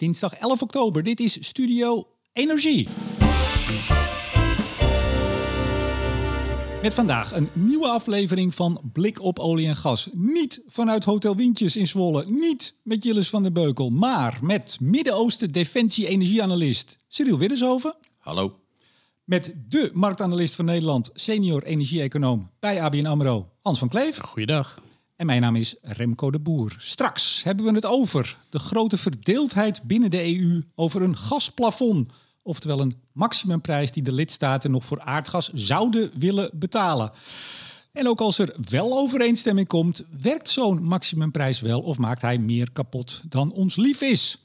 dinsdag 11 oktober. Dit is Studio Energie. Met vandaag een nieuwe aflevering van Blik op olie en gas. Niet vanuit Hotel Windjes in Zwolle, niet met Jillis van der Beukel, maar met Midden-Oosten Defensie-energieanalist Cyril Widdershoven. Hallo. Met de marktanalist van Nederland, senior energie-econoom bij ABN AMRO, Hans van Kleef. Goeiedag. En mijn naam is Remco de Boer. Straks hebben we het over de grote verdeeldheid binnen de EU over een gasplafond. Oftewel een maximumprijs die de lidstaten nog voor aardgas zouden willen betalen. En ook als er wel overeenstemming komt, werkt zo'n maximumprijs wel of maakt hij meer kapot dan ons lief is?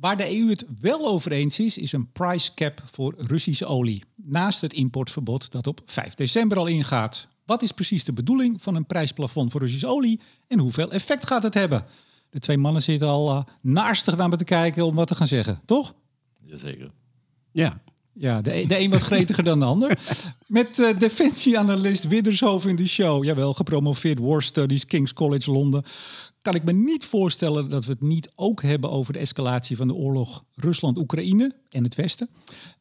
Waar de EU het wel over eens is, is een price cap voor Russische olie. Naast het importverbod dat op 5 december al ingaat. Wat is precies de bedoeling van een prijsplafond voor Russische olie en hoeveel effect gaat het hebben? De twee mannen zitten al uh, naastig naar me te kijken om wat te gaan zeggen, toch? Jazeker. Ja. Ja, de, de een wat gretiger dan de ander. Met uh, defensieanalist Widdershoven in de show. Jawel, gepromoveerd War Studies, King's College Londen. Kan ik me niet voorstellen dat we het niet ook hebben over de escalatie van de oorlog Rusland-Oekraïne en het Westen.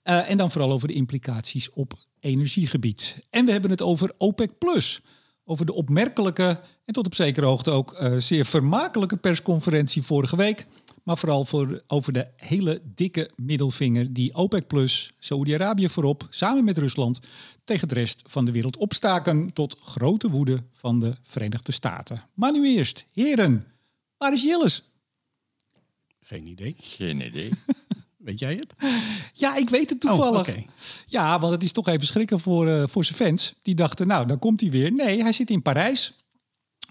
Uh, en dan vooral over de implicaties op energiegebied. En we hebben het over OPEC Plus. Over de opmerkelijke en tot op zekere hoogte ook uh, zeer vermakelijke persconferentie vorige week. Maar vooral voor, over de hele dikke middelvinger die OPEC Plus, Saoedi-Arabië voorop, samen met Rusland, tegen de rest van de wereld opstaken tot grote woede van de Verenigde Staten. Maar nu eerst, heren, waar is Jilles? Geen idee. Geen idee. Weet jij het? Ja, ik weet het toevallig. Oh, okay. Ja, want het is toch even schrikken voor, uh, voor zijn fans. Die dachten, nou, dan komt hij weer. Nee, hij zit in Parijs.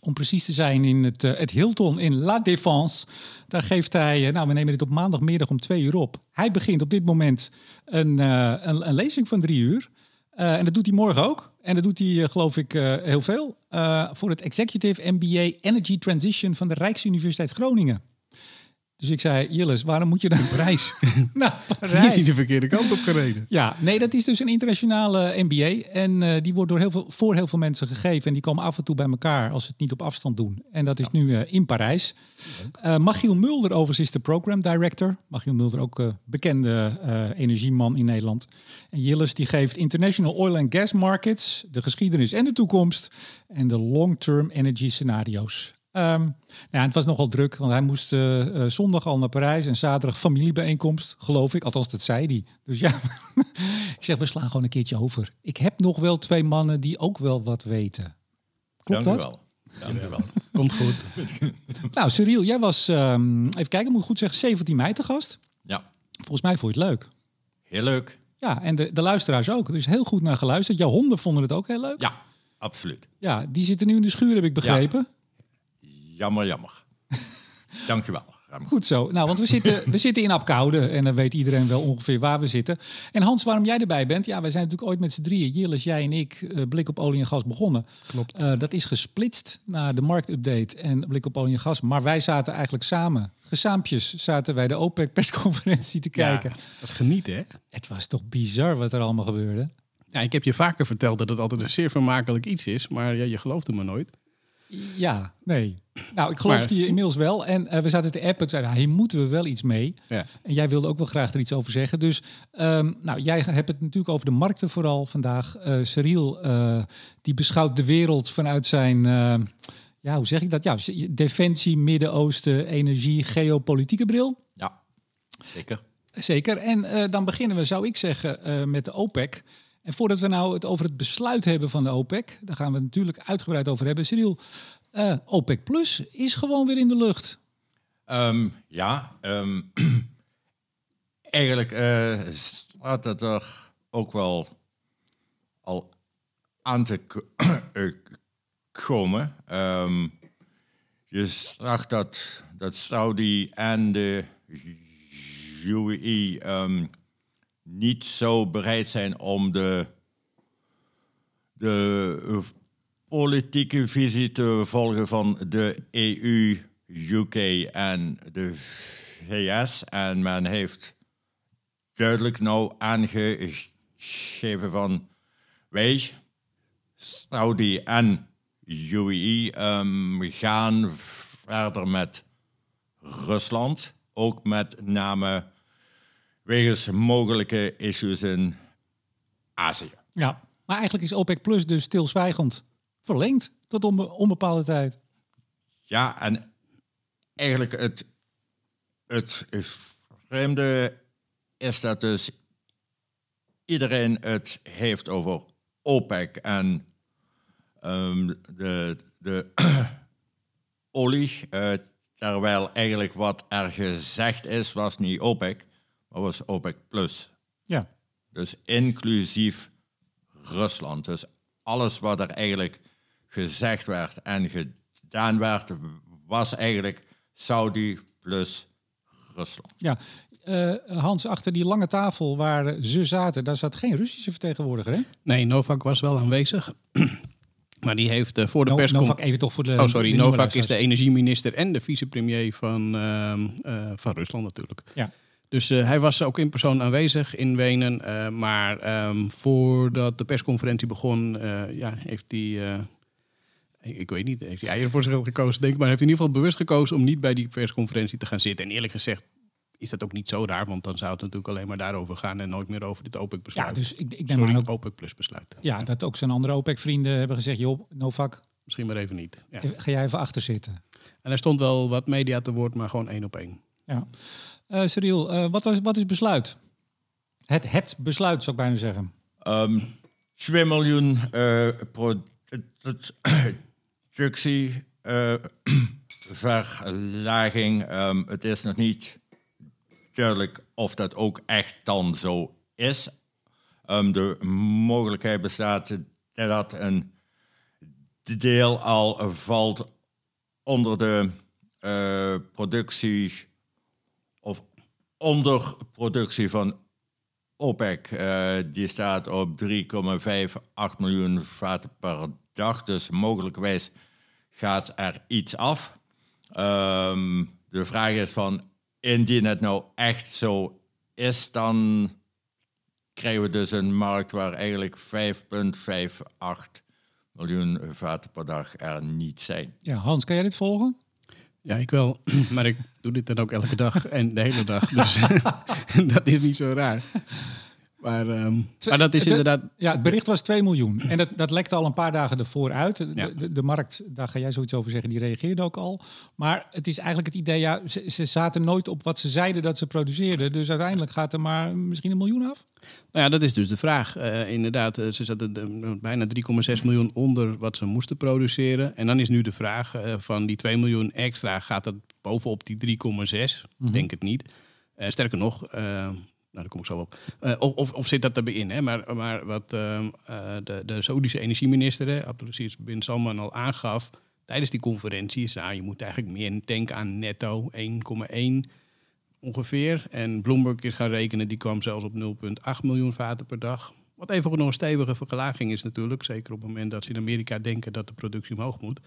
Om precies te zijn in het, uh, het Hilton in La Défense. Daar geeft hij, uh, nou we nemen dit op maandagmiddag om twee uur op. Hij begint op dit moment een, een, een lezing van drie uur. en dat doet hij morgen ook. En dat doet hij geloof ik heel veel. voor het Executive MBA Energy Transition van de Rijksuniversiteit Groningen. Dus ik zei, Jilles, waarom moet je dan... Parijs. nou, Parijs. Die is niet de verkeerde kant op gereden. Ja, nee, dat is dus een internationale MBA. En uh, die wordt door heel veel, voor heel veel mensen gegeven. En die komen af en toe bij elkaar als ze het niet op afstand doen. En dat is ja. nu uh, in Parijs. Uh, Machiel Mulder overigens is de program director. Machiel Mulder ook bekende energieman in Nederland. En Jilles die geeft International Oil and Gas Markets, de geschiedenis en de toekomst. En de long-term energy scenario's. Um, nou, het was nogal druk, want hij moest uh, uh, zondag al naar Parijs en zaterdag familiebijeenkomst, geloof ik. Althans, dat zei hij. Dus ja, ik zeg, we slaan gewoon een keertje over. Ik heb nog wel twee mannen die ook wel wat weten. Klopt Dank dat? U wel. Dank u wel. Komt goed. nou, Cyril, jij was, um, even kijken, moet ik goed zeggen, 17 mei te gast. Ja. Volgens mij vond je het leuk. Heel leuk. Ja, en de, de luisteraars ook. Er is heel goed naar geluisterd. Jouw honden vonden het ook heel leuk. Ja, absoluut. Ja, die zitten nu in de schuur, heb ik begrepen. Ja. Jammer, jammer. Dank je wel. Goed zo. Nou, want we zitten, we zitten in Apkoude en dan weet iedereen wel ongeveer waar we zitten. En Hans, waarom jij erbij bent? Ja, wij zijn natuurlijk ooit met z'n drieën, Jilles, jij en ik, uh, Blik op olie en gas begonnen. Klopt. Uh, dat is gesplitst naar de marktupdate en Blik op olie en gas. Maar wij zaten eigenlijk samen, gesaampjes, zaten wij de OPEC persconferentie te kijken. Ja, dat is genieten, hè? Het was toch bizar wat er allemaal gebeurde. Ja, ik heb je vaker verteld dat het altijd een zeer vermakelijk iets is, maar ja, je geloofde me nooit. Ja, nee. Nou, ik geloofde je inmiddels wel. En uh, we zaten te appen. Zeiden, nou, hier moeten we wel iets mee. Ja. En jij wilde ook wel graag er iets over zeggen. Dus um, nou, jij hebt het natuurlijk over de markten vooral vandaag. Uh, Cyril, uh, die beschouwt de wereld vanuit zijn... ja, hoe zeg ik dat? Ja, defensie, Midden-Oosten, energie, geopolitieke bril. Ja, zeker. Zeker. En dan beginnen we, zou ik zeggen, met de OPEC... En voordat we nou het over het besluit hebben van de OPEC, daar gaan we het natuurlijk uitgebreid over hebben. Cyril, uh, OPEC Plus is gewoon weer in de lucht. Um, ja, um, eigenlijk uh, staat het er ook wel al aan te komen. Um, je zag dat, dat Saudi en de UAE um, niet zo bereid zijn om de, de politieke visie te volgen van de EU, UK en de VS. En men heeft duidelijk nou aangegeven van wij, Saudi en UAE, um, gaan verder met Rusland. ook met name wegens mogelijke issues in Azië. Ja, maar eigenlijk is OPEC Plus dus stilzwijgend verlengd tot onbe- onbepaalde tijd. Ja, en eigenlijk het, het vreemde is dat dus iedereen het heeft over OPEC en ehm, de, de olie. eh, terwijl eigenlijk wat er gezegd is, was niet OPEC, maar was OPEC Plus. Ja, Dus inclusief Rusland. Dus alles wat er eigenlijk gezegd werd en gedaan werd, was eigenlijk Saudi plus Rusland. ja. Eh, Hans, achter die lange tafel waar ze zaten, daar zat geen Russische vertegenwoordiger, hè? Nee, Novak was wel aanwezig. maar die heeft eh, voor de No, persconferentie... Novak even toch voor de. Oh, sorry. de Novak is de energieminister en de vicepremier van, ehm, eh, van Rusland natuurlijk. Ja. Dus eh, hij was ook in persoon aanwezig in Wenen. eh, maar ehm, voordat de persconferentie begon, eh, ja, heeft hij... ik, weet niet, heeft hij eieren voor zich gekozen, denk ik. Maar hij heeft in ieder geval bewust gekozen om niet bij die persconferentie te gaan zitten. En eerlijk gezegd is dat ook niet zo raar, want dan zou het natuurlijk alleen maar daarover gaan en nooit meer over dit OPEC-besluit. Ja, dus ik, ik Sorry, aan ook, OPEC-plus-besluit. ja, dat ook zijn andere OPEC-vrienden hebben gezegd: joh, Novak, Misschien maar even niet. Ja. ga jij even achter zitten. En er stond wel wat media te woord, maar gewoon één op één. Ja. Eh Cyril, eh, wat, was, wat is besluit? Het, het besluit, zou ik bijna zeggen. Ehm 2 miljoen eh productie, eh, verlaging. Ehm, het is nog niet duidelijk of dat ook echt dan zo is. Ehm, de mogelijkheid bestaat dat een deel al valt onder de productie onderproductie van OPEC. eh, die staat op 3,58 miljoen vaten per dag. Dus mogelijkwijs gaat er iets af. Ehm, de vraag is van, indien het nou echt zo is, dan krijgen we dus een markt waar eigenlijk 5,58 miljoen vaten per dag er niet zijn. Ja, Hans, kan jij dit volgen? Ja, ik wel. Maar ik doe dit dan ook elke dag en de hele dag. Dus dat is niet zo raar. Maar, ehm, maar dat is De- inderdaad... Ja, het bericht was 2 miljoen. En dat, dat lekte al een paar dagen ervoor uit. De, Ja. de, de markt, daar ga jij zoiets over zeggen, die reageerde ook al. Maar het is eigenlijk het idee, ja, ze, ze zaten nooit op wat ze zeiden dat ze produceerden. Dus uiteindelijk gaat er maar misschien een miljoen af. Nou ja, dat is dus de vraag. Eh, inderdaad, eh, ze zaten eh, bijna 3,6 miljoen onder wat ze moesten produceren. En dan is nu de vraag eh, van die 2 miljoen extra, gaat dat bovenop die 3,6? Denk het niet. Eh, sterker nog, nou daar kom ik zo op. Eh, of, of, zit dat erbij in? Hè? Maar, maar wat ehm, eh, de, de Saoedische energieminister, Abdulaziz bin Salman, al aangaf tijdens die conferentie, is nou, je moet eigenlijk meer denken aan netto 1,1 ongeveer. En Bloomberg is gaan rekenen, die kwam zelfs op 0,8 miljoen vaten per dag. Wat even nog een stevige verlaging is natuurlijk. Zeker op het moment dat ze in Amerika denken dat de productie omhoog moet.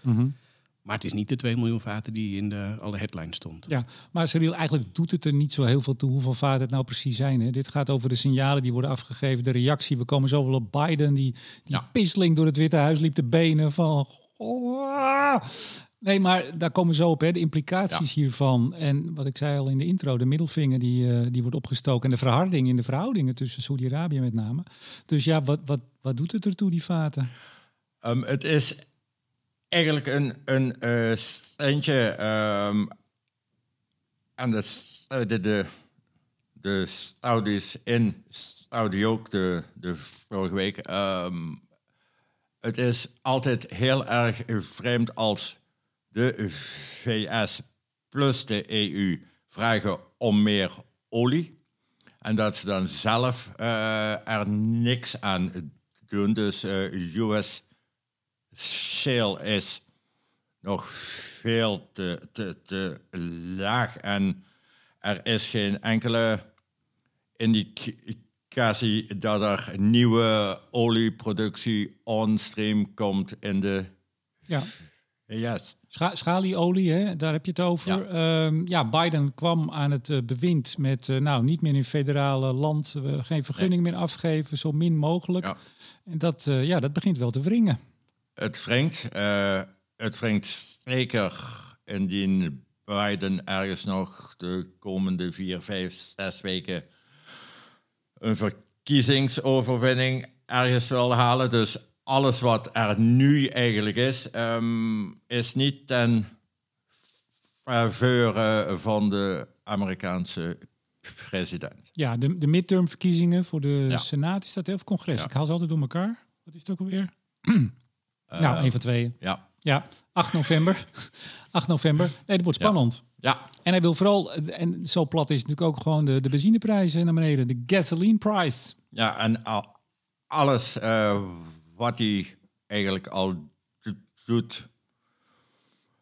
Maar het is niet de 2 miljoen vaten die in de, alle headlines stond. Ja, maar Cyril, eigenlijk doet het er niet zo heel veel toe hoeveel vaten het nou precies zijn. Hè? Dit gaat over de signalen die worden afgegeven, de reactie. We komen zo wel op Biden, die, die pisseling door het Witte Huis liep te benen van... "Goh." Nee, maar daar komen we zo op, hè, de implicaties hiervan. En wat ik zei al in de intro, de middelvinger die, eh, die wordt opgestoken. En de verharding in de verhoudingen tussen Saudi-Arabië met name. Dus ja, wat, wat, wat doet het ertoe, die vaten? Ehm, het is eigenlijk een, een eh steentje. ehm en de, de, de, de Saudis in Saudi ook de, de vorige week. ehm, het is altijd heel erg vreemd als de VS plus de EU vragen om meer olie. En dat ze dan zelf eh, er niks aan doen. Dus eh US shale is nog veel te, te, te laag. En er is geen enkele indicatie dat er nieuwe olieproductie onstream komt in de Ja. Scha schalieolie, hè, daar heb je het over. Ja, ja Biden kwam aan het eh, bewind met, eh, nou, niet meer in federale land, we geen vergunning meer afgeven, zo min mogelijk. Ja. En dat, eh, ja, dat begint wel te wringen. Het wringt. eh, het wringt zeker indien Biden ergens nog de komende vier, vijf, zes weken een verkiezingsoverwinning ergens wil halen. Dus alles wat er nu eigenlijk is, ehm, is niet ten faveur van de Amerikaanse president. Ja, de, de midtermverkiezingen voor de Ja. Senaat is dat heel veel congres. Ja. Ik haal ze altijd door elkaar. Wat is het ook alweer? Nou, een van tweeën. Ja, Ja, 8 november. 8 november. Nee, dat wordt spannend. ja. En hij wil vooral, en zo plat is natuurlijk ook gewoon de, de benzineprijzen naar beneden. De gasoline price. ja en al- alles eh, wat hij eigenlijk al do- doet,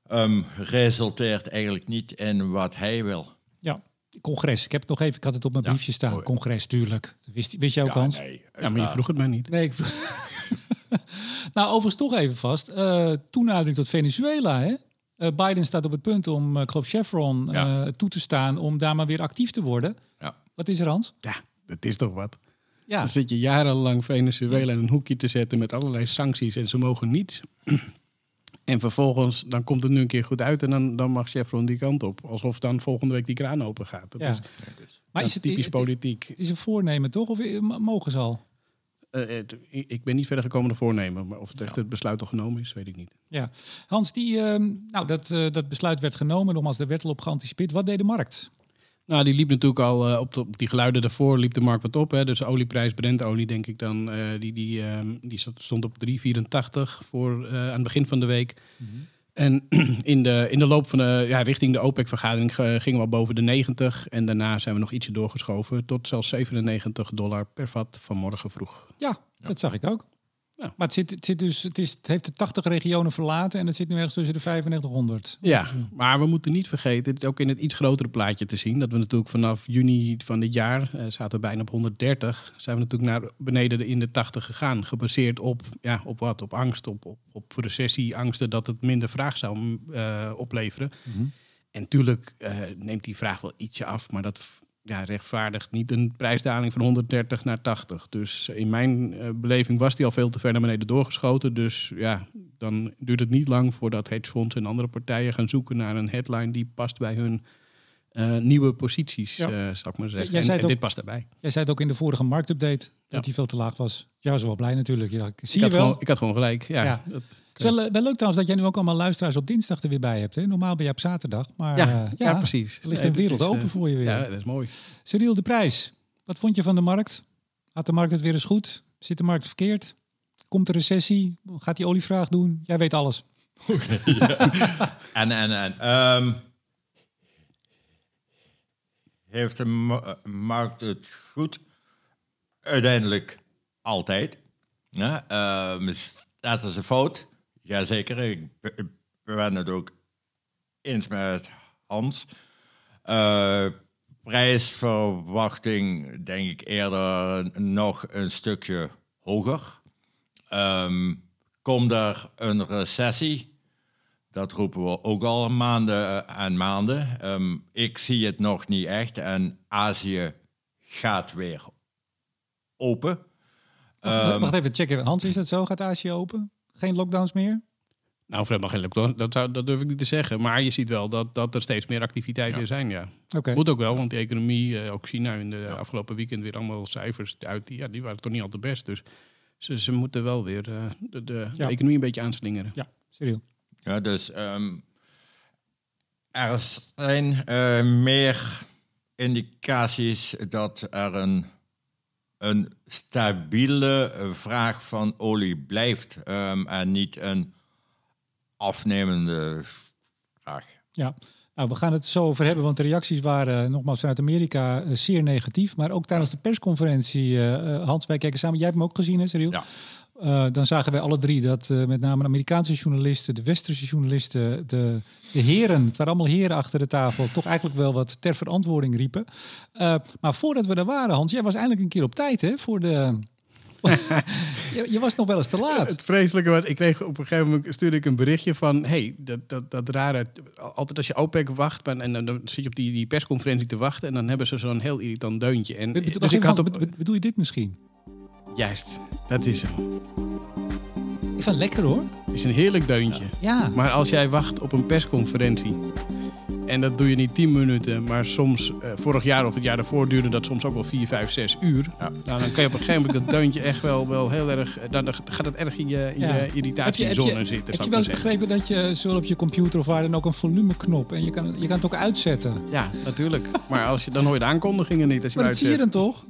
ehm, resulteert eigenlijk niet in wat hij wil. Ja, congres. Ik heb het nog even, ik had het op mijn Ja. briefje staan. Congres, tuurlijk. Wist, wist je ook, Ja, Hans? nee, Ja, maar je uiteraard. vroeg het mij niet. Nee, ik... nou, overigens toch even vast. Eh toenadering tot Venezuela, hè? Eh, Biden staat op het punt om, eh, ik geloof Chevron, Ja. eh, toe te staan om daar maar weer actief te worden. Ja. Wat is er, Hans? Ja, dat is toch wat. Ja, Dan zit je jarenlang Venezuela in een hoekje te zetten met allerlei sancties en ze mogen niets. En vervolgens, dan komt het nu een keer goed uit en dan, dan mag Chevron die kant op. Alsof dan volgende week die kraan open gaat. Dat Ja. is, Nee, dus- maar dat is het typisch het- politiek. Het is een voornemen, toch? Of mogen ze al? Eh, het- ik ben niet verder gekomen dan voornemen. Maar of het echt het besluit al genomen is, weet ik niet. Ja. Hans, die, ehm, nou, dat, eh, dat besluit werd genomen, nogmaals, er werd al op geanticipeerd. Wat deed de markt? Nou, die liep natuurlijk al eh, op, de- op die geluiden daarvoor liep de markt wat op. Hè. Dus de olieprijs, Brentolie, denk ik dan, eh, die, die, ehm, die stond op 3,84 voor eh, aan het begin van de week. En in de, in de loop van de, ja, richting de OPEC-vergadering eh, gingen we al boven de 90. En daarna zijn we nog ietsje doorgeschoven tot zelfs 97 dollar per vat vanmorgen vroeg. Ja, dat zag ik ook. Ja. Maar het, zit, het, zit dus, het, is, het heeft de 80 regionen verlaten en het zit nu ergens tussen de 9500. Ja, maar we moeten niet vergeten, het is ook in het iets grotere plaatje te zien. Dat we natuurlijk vanaf juni van dit jaar, eh, zaten we bijna op 130, zijn we natuurlijk naar beneden de- in de 80 gegaan. Gebaseerd op, ja, op wat? Op angst, op, op, op recessie, angsten dat het minder vraag zou eh, opleveren. En natuurlijk eh, neemt die vraag wel ietsje af, maar dat ja, rechtvaardigt niet een prijsdaling van 130 naar 80. Dus in mijn eh, beleving was die al veel te ver naar beneden doorgeschoten. Dus ja, dan duurt het niet lang voordat hedgefonds en andere partijen gaan zoeken naar een headline die past bij hun eh, nieuwe posities, Ja. eh, zal ik maar zeggen. Jij en, zei en ook- dit past daarbij. Jij zei het ook in de vorige marktupdate Ja. dat hij veel te laag was. Jij was wel blij natuurlijk. Ja, zie Ik je had, wel? gewoon, ik had gewoon gelijk. Ja, Ja. dat- Het is wel, eh, wel leuk trouwens dat jij nu ook allemaal luisteraars op dinsdag er weer bij hebt. Hè? Normaal ben je op zaterdag. Maar ja, eh, ja, precies. Er ligt Nee, een wereld dat is, open eh, voor je weer. Ja, dat is mooi. Cyril, de prijs. Wat vond je van de markt? Had de markt het weer eens goed? Zit de markt verkeerd? Komt de recessie? Gaat die olievraag doen? Jij weet alles. En, en, en. ehm, heeft de ma- eh, markt het goed? Uiteindelijk altijd. Ja, ehm, staat ze fout? Jazeker, ik be- ik ben het ook eens met Hans. Eh, prijsverwachting denk ik eerder nog een stukje hoger. Ehm, komt er een recessie? Dat roepen we ook al maanden eh, en maanden. Ehm, ik zie het nog niet echt en Azië gaat weer open. Wacht, Ehm, wacht even, check even. Hans, is dat zo? Gaat Azië open? Geen lockdowns meer? Nou, of helemaal geen lockdown, dat, zou, dat durf ik niet te zeggen. Maar je ziet wel dat, dat er steeds meer activiteiten Ja. zijn, ja. Oké. Moet ook wel, want die economie, eh, ook China in de afgelopen weekend weer allemaal cijfers uit. Die, ja, die waren toch niet al te best. Dus ze, ze moeten wel weer eh, de, de, Ja. de economie een beetje aanslingeren. Ja, Cyril. Ja, dus ehm, er zijn eh, meer indicaties dat er een, een stabiele eh, vraag van olie blijft ehm, en niet een afnemende vraag. Ja, nou, we gaan het zo over hebben, want de reacties waren eh, nogmaals vanuit Amerika eh, zeer negatief. Maar ook tijdens de persconferentie, Hans, wij kijken samen, jij hebt hem ook gezien, hè, Cyril? Ja. Eh, dan zagen wij alle drie dat eh, met name de Amerikaanse journalisten, de westerse journalisten, de, de heren, het waren allemaal heren achter de tafel, toch eigenlijk wel wat ter verantwoording riepen. Eh, maar voordat we daar waren, Hans, jij was eindelijk een keer op tijd, hè? Voor de. je, je was nog wel eens te laat. Het vreselijke was, ik kreeg op een gegeven moment stuurde ik een berichtje van, hey, dat, dat, dat rare, altijd als je OPEC wacht en, en dan zit je op die, die persconferentie te wachten en dan hebben ze zo'n heel irritant deuntje. En, Bedoel, dus ik had op, bedoel je dit misschien? Juist, dat is hem. Ik vind het lekker hoor. Het is een heerlijk deuntje. Ja. Maar als jij wacht op een persconferentie En dat doe je niet 10 minuten, maar soms, eh, vorig jaar of het jaar daarvoor duurde dat soms ook wel 4, 5, 6 uur. Ja. Nou, dan kan je op een gegeven moment dat deuntje echt wel, wel heel erg, eh, dan dan gaat het erg in je, in Ja. je Heb je, irritatiezone heb je, zitten. heb je ik wel eens begrepen dat je zowel op je computer of waar dan ook een volumeknop en je kan, je kan het ook uitzetten? Ja, natuurlijk. Maar als je, dan hoor je de aankondigingen niet. Als je Maar dat zie je dan toch?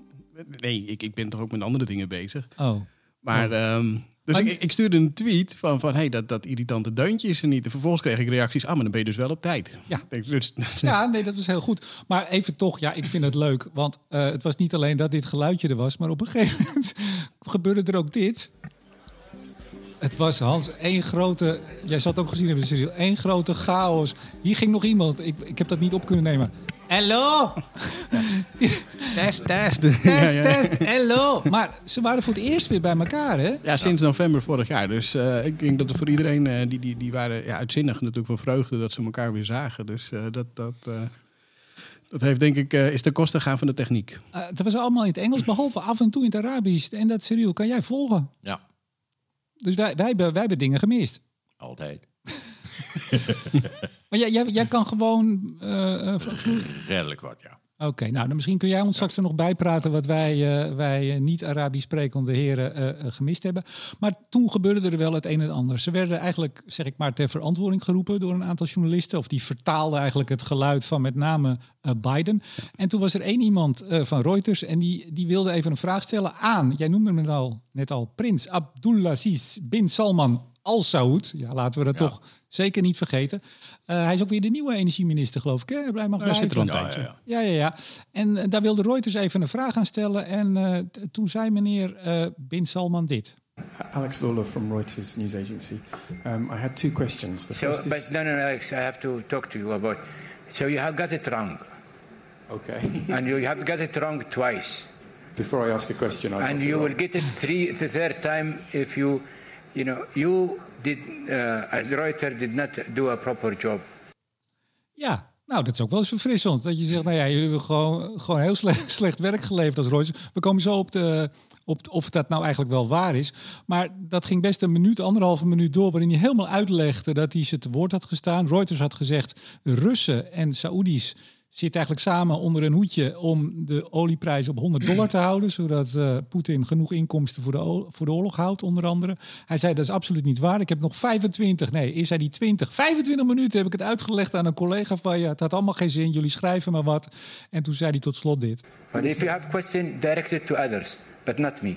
Nee, ik, ik ben toch ook met andere dingen bezig. Oh. Maar, ehm, dus ik, ik stuurde een tweet van, van hey, dat, dat irritante deuntje is er niet. En vervolgens kreeg ik reacties, ah, maar dan ben je dus wel op tijd. Ja. Denk, dus, Ja, nee, dat was heel goed. Maar even toch, ja, ik vind het leuk. Want eh, het was niet alleen dat dit geluidje er was, maar op een gegeven moment gebeurde er ook dit. Het was Hans, één grote. Jij zal het ook gezien hebben, Cyril. één grote chaos. Hier ging nog iemand. Ik, ik heb dat niet op kunnen nemen. Hallo! test, test. Test, ja, ja. test, hallo! Maar ze waren voor het eerst weer bij elkaar, hè? Ja, sinds november vorig jaar. Dus eh, ik denk dat het voor iedereen, eh, die, die, die waren ja, uitzinnig natuurlijk van vreugde dat ze elkaar weer zagen. Dus eh, dat, dat, eh, dat heeft denk ik, eh, is ten koste gaan van de techniek. Eh, het was allemaal in het Engels, behalve af en toe in het Arabisch. En dat, Cyril, kan jij volgen? Ja, Dus wij, wij, hebben, wij hebben dingen gemist. altijd. Maar jij, jij, jij kan gewoon. Redelijk wat, ja. Oké, nou dan misschien kun jij ons straks er nog bijpraten wat wij, eh, wij eh, niet-Arabisch sprekende heren eh, gemist hebben. Maar toen gebeurde er wel het een en ander. Ze werden eigenlijk, zeg ik maar, ter verantwoording geroepen door een aantal journalisten. Of die vertaalden eigenlijk het geluid van met name Biden. En toen was er één iemand van Reuters en die, die wilde even een vraag stellen aan, jij noemde hem al, net al, prins Abdulaziz bin Salman Al Saud. Ja, laten we dat Ja. toch zeker niet vergeten. Eh, hij is ook weer de nieuwe energieminister, geloof ik. Hè? Mag zit er al blijven. een tijdje. ja. Ja, ja, ja. En eh, daar wilde Reuters even een vraag aan stellen. En eh, toen zei meneer eh, Bin Salman dit. Alex Lawler from Reuters News Agency. Um, I had two questions. The So, first but is no, no, no, Alex, I have to talk to you about. So you have got it wrong, okay. and you have got it wrong twice, Before I ask a question, I and you will get it three, the third time if you, you know, you did uh, as Reuters did not do a proper job. Ja, nou, dat is ook wel eens verfrissend. Dat je zegt, nou ja, jullie hebben gewoon, gewoon heel slecht, slecht werk geleverd als Reuters. We komen zo op, de, op of dat nou eigenlijk wel waar is. Maar dat ging best een minuut, anderhalve minuut door... waarin hij helemaal uitlegde dat hij ze te woord had gestaan. Reuters had gezegd, Russen en Saoedi's zitten eigenlijk samen onder een hoedje... om de olieprijs op 100 dollar te houden... zodat eh, Poetin genoeg inkomsten voor de, voor de oorlog houdt, onder andere. Hij zei, dat is absoluut niet waar. Ik heb nog 25, nee, eerst zei hij 20. 25 minuten heb ik het uitgelegd aan een collega van je. Het had allemaal geen zin, jullie schrijven maar wat. En toen zei hij tot slot dit. But if you have question, direct it to others, but not me.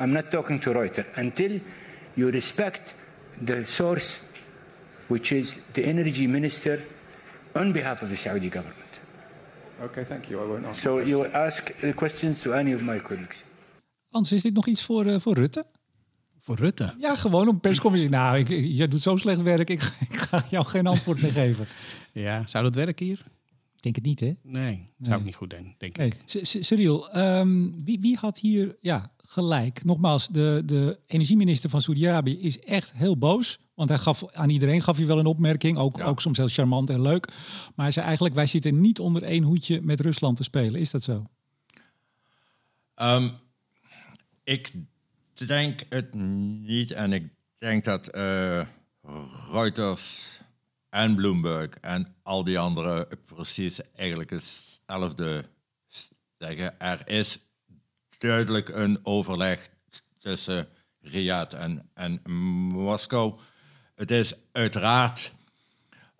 I'm not talking to Reuters until you respect the source, which is the energy minister, on behalf of the Saudi government. Okay, thank you. I won't ask. So you ask the questions to any of my colleagues. Hans, is dit nog iets voor, eh, voor Rutte? Voor Rutte. Ja, gewoon op een persconferentie. Nou, ik, jij doet zo slecht werk, ik, ik ga jou geen antwoord meer geven. Ja, zou dat werken hier? Ik denk het niet, hè? Nee, zou ik niet goed doen, denk Nee. ik. C- Cyril, ehm, wie, wie had hier ja, gelijk? Nogmaals, de, de energieminister van Saudi-Arabië is echt heel boos. Want hij gaf aan iedereen gaf hij wel een opmerking, ook, ook soms heel charmant en leuk. Maar hij zei eigenlijk, wij zitten niet onder één hoedje met Rusland te spelen. Is dat zo? Ehm, ik denk het niet en ik denk dat eh, Reuters en Bloomberg en al die anderen precies eigenlijk hetzelfde zeggen. Er is duidelijk een overleg tussen Riyadh en, en Moskou. Het is uiteraard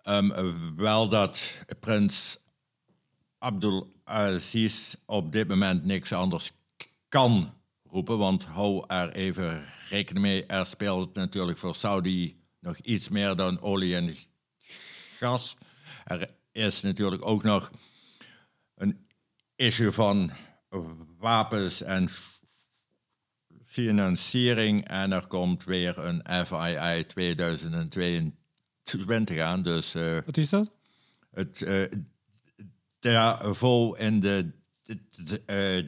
ehm, wel dat prins Abdul Aziz op dit moment niks anders kan roepen. Want hou er even rekening mee. Er speelt natuurlijk voor Saudi nog iets meer dan olie en gas. Er is natuurlijk ook nog een issue van wapens en financiering. En er komt weer een FII 2022 aan. Dus eh, Wat is dat? het eh Davos in de, de, de, eh,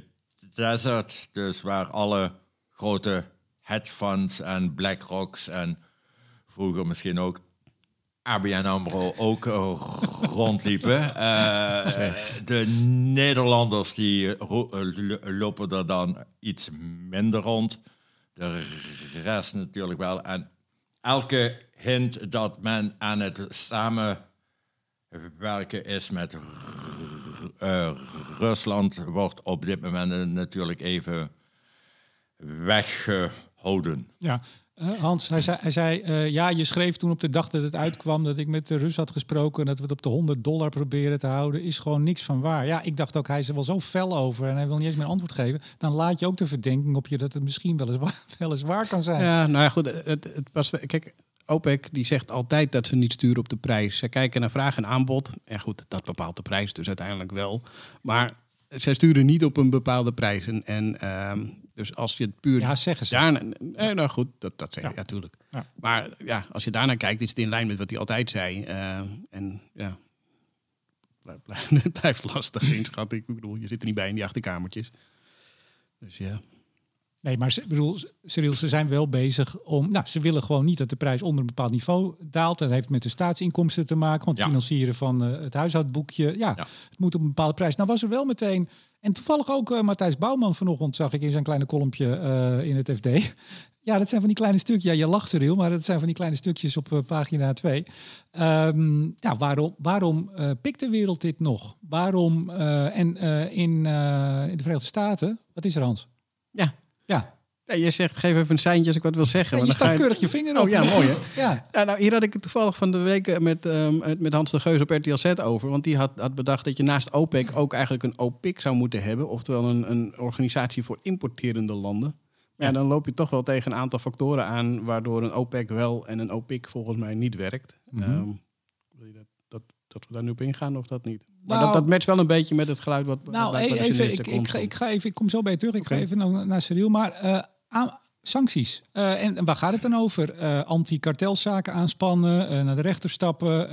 desert, dus waar alle grote hedge funds en BlackRocks en vroeger misschien ook ABN AMRO ook eh, rondliepen. Eh, de Nederlanders die eh, lo- lopen er dan iets minder rond. De rest natuurlijk wel. En elke hint dat men aan het samen werken is met Rusland, wordt op dit moment natuurlijk even weggehouden. Ja, Hans, hij zei, hij zei eh, ja, je schreef toen op de dag dat het uitkwam dat ik met de Rus had gesproken en dat we het op de 100 dollar proberen te houden, is gewoon niks van waar. Ja, ik dacht ook, hij is er wel zo fel over en hij wil niet eens meer antwoord geven. Dan laat je ook de verdenking op je dat het misschien wel eens waar, wel eens waar kan zijn. Ja, nou ja, goed. Het, het was, kijk, OPEC die zegt altijd dat ze niet sturen op de prijs. Ze kijken naar vraag en aanbod. En goed, dat bepaalt de prijs dus uiteindelijk wel. Maar zij sturen niet op een bepaalde prijs. En, en ehm, dus als je het puur Ja, zeggen ze. daarna... Nou goed, dat, dat zeg je, Ja. ja, tuurlijk. Ja. Maar ja, als je daarnaar kijkt, is het in lijn met wat hij altijd zei. Eh, en ja, het blijft lastig inschatting. Ik bedoel, je zit er niet bij in die achterkamertjes. Dus ja. Nee, maar ze, ik bedoel, Cyril, ze zijn wel bezig om. Nou, ze willen gewoon niet dat de prijs onder een bepaald niveau daalt. Dat heeft met de staatsinkomsten te maken. Want Ja. financieren van eh, het huishoudboekje. Ja, Ja. het moet op een bepaalde prijs. Nou was er wel meteen. En toevallig ook eh, Matthijs Bouwman vanochtend zag ik in zijn kleine kolompje eh, in het FD. Ja, dat zijn van die kleine stukjes. Ja, je lacht Cyril, maar dat zijn van die kleine stukjes op eh, pagina 2. Ehm, ja, waarom, waarom pikt de wereld dit nog? Waarom? en in, in de Verenigde Staten, wat is er Hans? Ja. Ja, Je zegt, geef even een seintje als ik wat wil zeggen. Je staat keurig je vinger op. Oh ja, mooi hè? Ja, Ja, nou, hier had ik het toevallig van de week eh, met, ehm, met Hans de Geus op RTL Z over. Want die had, had bedacht dat je naast OPEC ook eigenlijk een OPIC zou moeten hebben. Oftewel een, een organisatie voor importerende landen. Maar ja, dan loop je toch wel tegen een aantal factoren aan... waardoor een OPEC wel en een OPIC volgens mij niet werkt. Mhm. Ehm, wil je dat, dat, dat we daar nu op ingaan of dat niet? Maar Nou- dat, dat matcht wel een beetje met het geluid wat... nou wat- e- even, ik, ik, ga, ik ga even, ik kom zo bij je terug. Ik ga even naar, naar Cyril. Maar eh, aan, sancties. Eh, en, en waar gaat het dan over? Eh Anti-kartelzaken aanspannen, eh, naar de rechter stappen,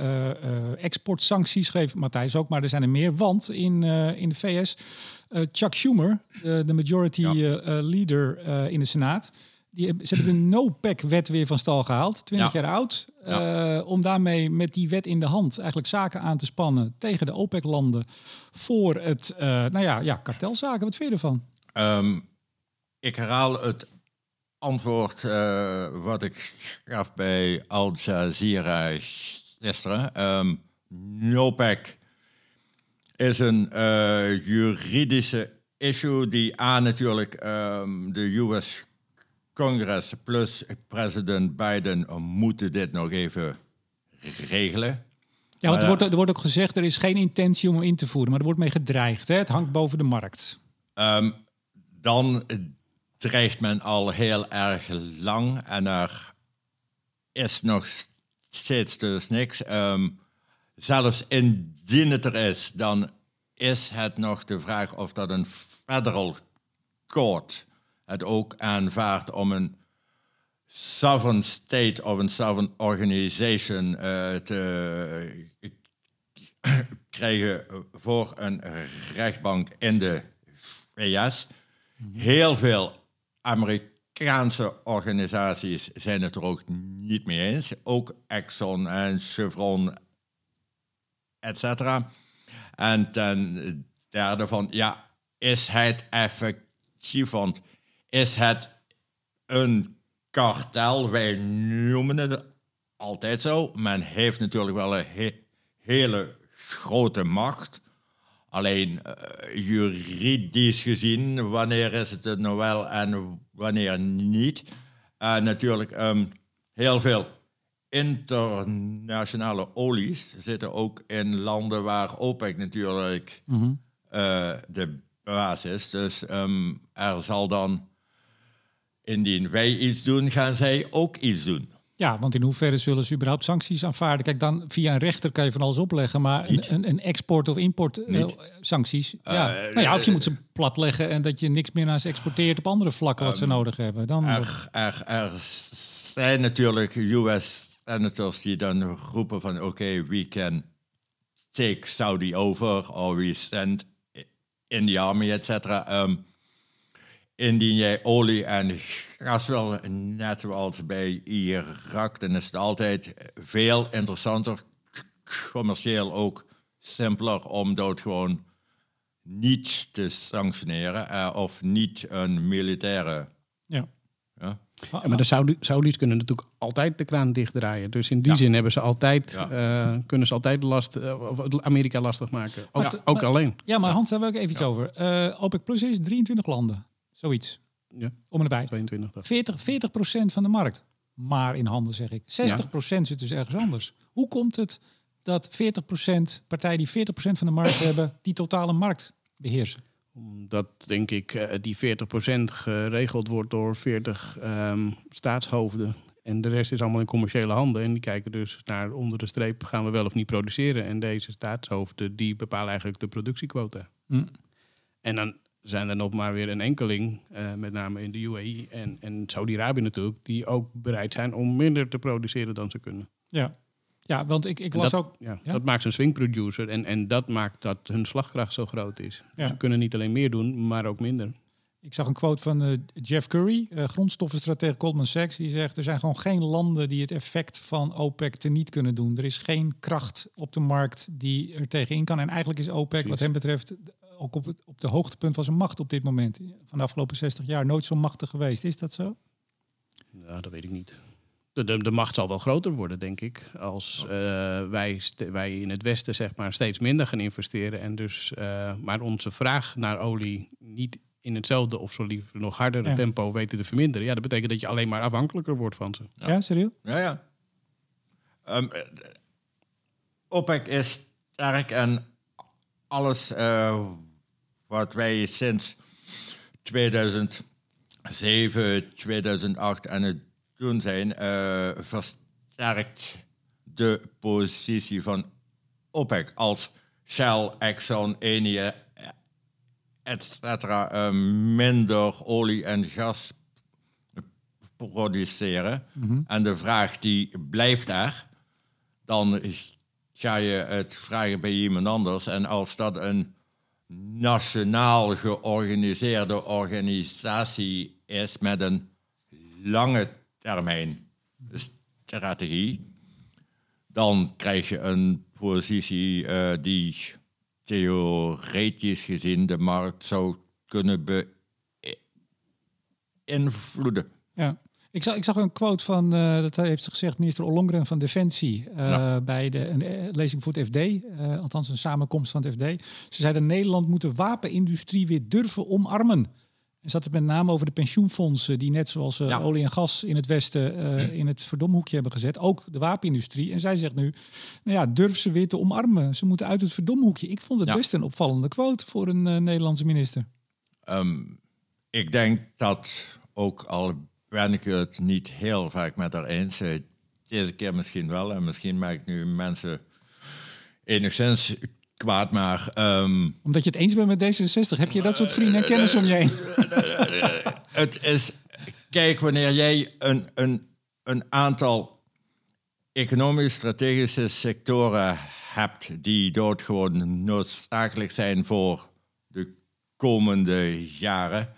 exportsancties, schreef Matthijs ook, maar er zijn er meer. Want in, in de VS, Chuck Schumer, de majority Ja. leader in de Senaat, die, ze hebben de no-pack-wet weer van stal gehaald, 20 Ja. jaar oud. om daarmee met die wet in de hand eigenlijk zaken aan te spannen tegen de OPEC-landen voor het, nou ja, ja, kartelzaken. Wat vind je ervan? Ehm, ik herhaal het antwoord eh, wat ik gaf bij Al Jazeera gisteren. NOPEC is een eh, juridische issue die aan natuurlijk ehm, de US Congress plus president Biden moeten dit nog even regelen. Ja, want er ja. wordt, er wordt ook gezegd, er is geen intentie om hem in te voeren, maar er wordt mee gedreigd. Hè? Het hangt boven de markt. Ehm, dan dreigt men al heel erg lang en er is nog steeds dus niks. Ehm, zelfs indien het er is, dan is het nog de vraag of dat een federal court het ook aanvaardt om een sovereign state of een sovereign organization eh, te krijgen voor een rechtbank in de VS. Heel veel Amerikaanse organisaties zijn het er ook niet mee eens. Ook Exxon en Chevron, et cetera. En ten derde van, ja, is het effectief? Want is het een kartel? Wij noemen het altijd zo. Men heeft natuurlijk wel een he- hele grote macht. Alleen eh, juridisch gezien, wanneer is het het nou wel en wanneer niet? En natuurlijk, ehm, heel veel internationale olies zitten ook in landen waar OPEC natuurlijk eh, de baas is. Dus ehm, er zal dan, indien wij iets doen, gaan zij ook iets doen. Ja, want in hoeverre zullen ze überhaupt sancties aanvaarden? Kijk, dan via een rechter kan je van alles opleggen, maar een, Niet. een, een export- of import eh, ja. Eh, nou ja, of je moet ze platleggen en dat je niks meer naar ze exporteert op andere vlakken wat ze nodig hebben. Dan, Er, er, er zijn natuurlijk US senators die dan roepen van oké, we can take Saudi over or we send in the army, et cetera. Ehm, indien jij olie en gas wil, net zoals bij Irak, dan is het altijd veel interessanter, commercieel ook simpeler om dat gewoon niet te sanctioneren eh, of niet een militaire ja. Ja. Ja, maar de Saudi- Saudis kunnen natuurlijk altijd de kraan dichtdraaien. Dus in die Ja. zin hebben ze altijd, Ja. eh, kunnen ze altijd last, eh, of Amerika lastig maken. Ook, Ja. ook Maar- alleen. Ja, maar Hans, daar wil ik even iets over. Eh, OPEC Plus is 23 landen. Zoiets. Ja, Om en erbij. 22. dacht ik. 40, 40% van de markt. Maar in handen zeg ik. 60% zit dus ergens anders. Hoe komt het dat 40% partijen die 40% van de markt hebben, die totale markt beheersen? Omdat, denk ik, eh, die 40% geregeld wordt door 40 ehm, staatshoofden. En de rest is allemaal in commerciële handen. En die kijken dus naar onder de streep, gaan we wel of niet produceren. En deze staatshoofden, die bepalen eigenlijk de productiequota. Hm. En dan zijn er nog maar weer een enkeling, eh, met name in de UAE en, en Saudi-Arabië natuurlijk, die ook bereid zijn om minder te produceren dan ze kunnen. Ja. Ja, want ik, ik las dat, ook... ja, Ja? dat maakt ze een swing producer en, en dat maakt dat hun slagkracht zo groot is. Ja. Ze kunnen niet alleen meer doen, maar ook minder. Ik zag een quote van eh, Jeff Curry, eh grondstoffenstratege Goldman Sachs. Die zegt, er zijn gewoon geen landen die het effect van OPEC teniet kunnen doen. Er is geen kracht op de markt die er tegenin kan. En eigenlijk is OPEC wat hem betreft ook op, het, op de hoogtepunt van zijn macht op dit moment. Van de afgelopen 60 jaar nooit zo machtig geweest. Is dat zo? Ja, dat weet ik niet. De, de, de macht zal wel groter worden, denk ik. Als eh, wij, wij in het Westen zeg maar, steeds minder gaan investeren. En dus, eh, maar onze vraag naar olie niet in hetzelfde of zo liever nog hardere Ja. tempo weten te verminderen. Ja, dat betekent dat je alleen maar afhankelijker wordt van ze. Ja, serieus? Ja, ja. Ehm, eh, OPEC is sterk en alles eh, wat wij sinds 2007, 2008 aan het doen zijn, eh, versterkt de positie van OPEC als Shell, Exxon, Eni, et cetera, eh, minder olie en gas produceren. En de vraag die blijft er. Dan ga je het vragen bij iemand anders. En als dat een nationaal georganiseerde organisatie is met een lange termijn strategie, dan krijg je een positie eh, die theoretisch gezien de markt zou kunnen beïnvloeden. Ik zag, ik zag een quote van, eh, dat heeft ze gezegd, minister Ollongren van Defensie. eh, Ja. Bij de een, eh, lezing voor het FD, althans een samenkomst van het FD. Ze zeiden Nederland moet de wapenindustrie weer durven omarmen. En zat het met name over de pensioenfondsen die net zoals Ja. olie en gas in het Westen in het verdomhoekje hebben gezet. Ook de wapenindustrie. En zij zegt nu, nou ja, durf ze weer te omarmen. Ze moeten uit het verdomhoekje. Ik vond het Ja. best een opvallende quote voor een Nederlandse minister. Ehm, ik denk dat, ook al ben ik het niet heel vaak met haar eens, deze keer misschien wel, en misschien maak ik nu mensen enigszins kwaad, maar ehm, Omdat je het eens bent met D66, heb je dat soort vrienden en kennis om je heen. het is, kijk, wanneer jij een, een, een aantal economisch strategische sectoren hebt die doodgewoon noodzakelijk zijn voor de komende jaren,